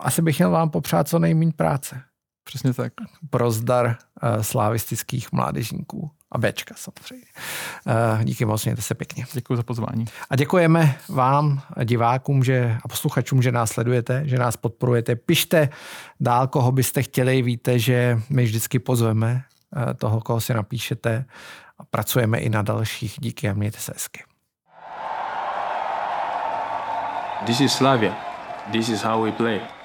asi bych měl vám popřát co nejméně práce. Přesně tak. Pro zdar uh, slavistických mládežníků a Bčka samozřejmě. Uh, díky moc, mějte se pěkně. Děkuji za pozvání. A děkujeme vám, divákům že, a posluchačům, že nás sledujete, že nás podporujete. Pište dál, koho byste chtěli. Víte, že my vždycky pozveme uh, toho, koho si napíšete a pracujeme i na dalších. Díky a mějte se hezky. This is Slavia. This is how we play.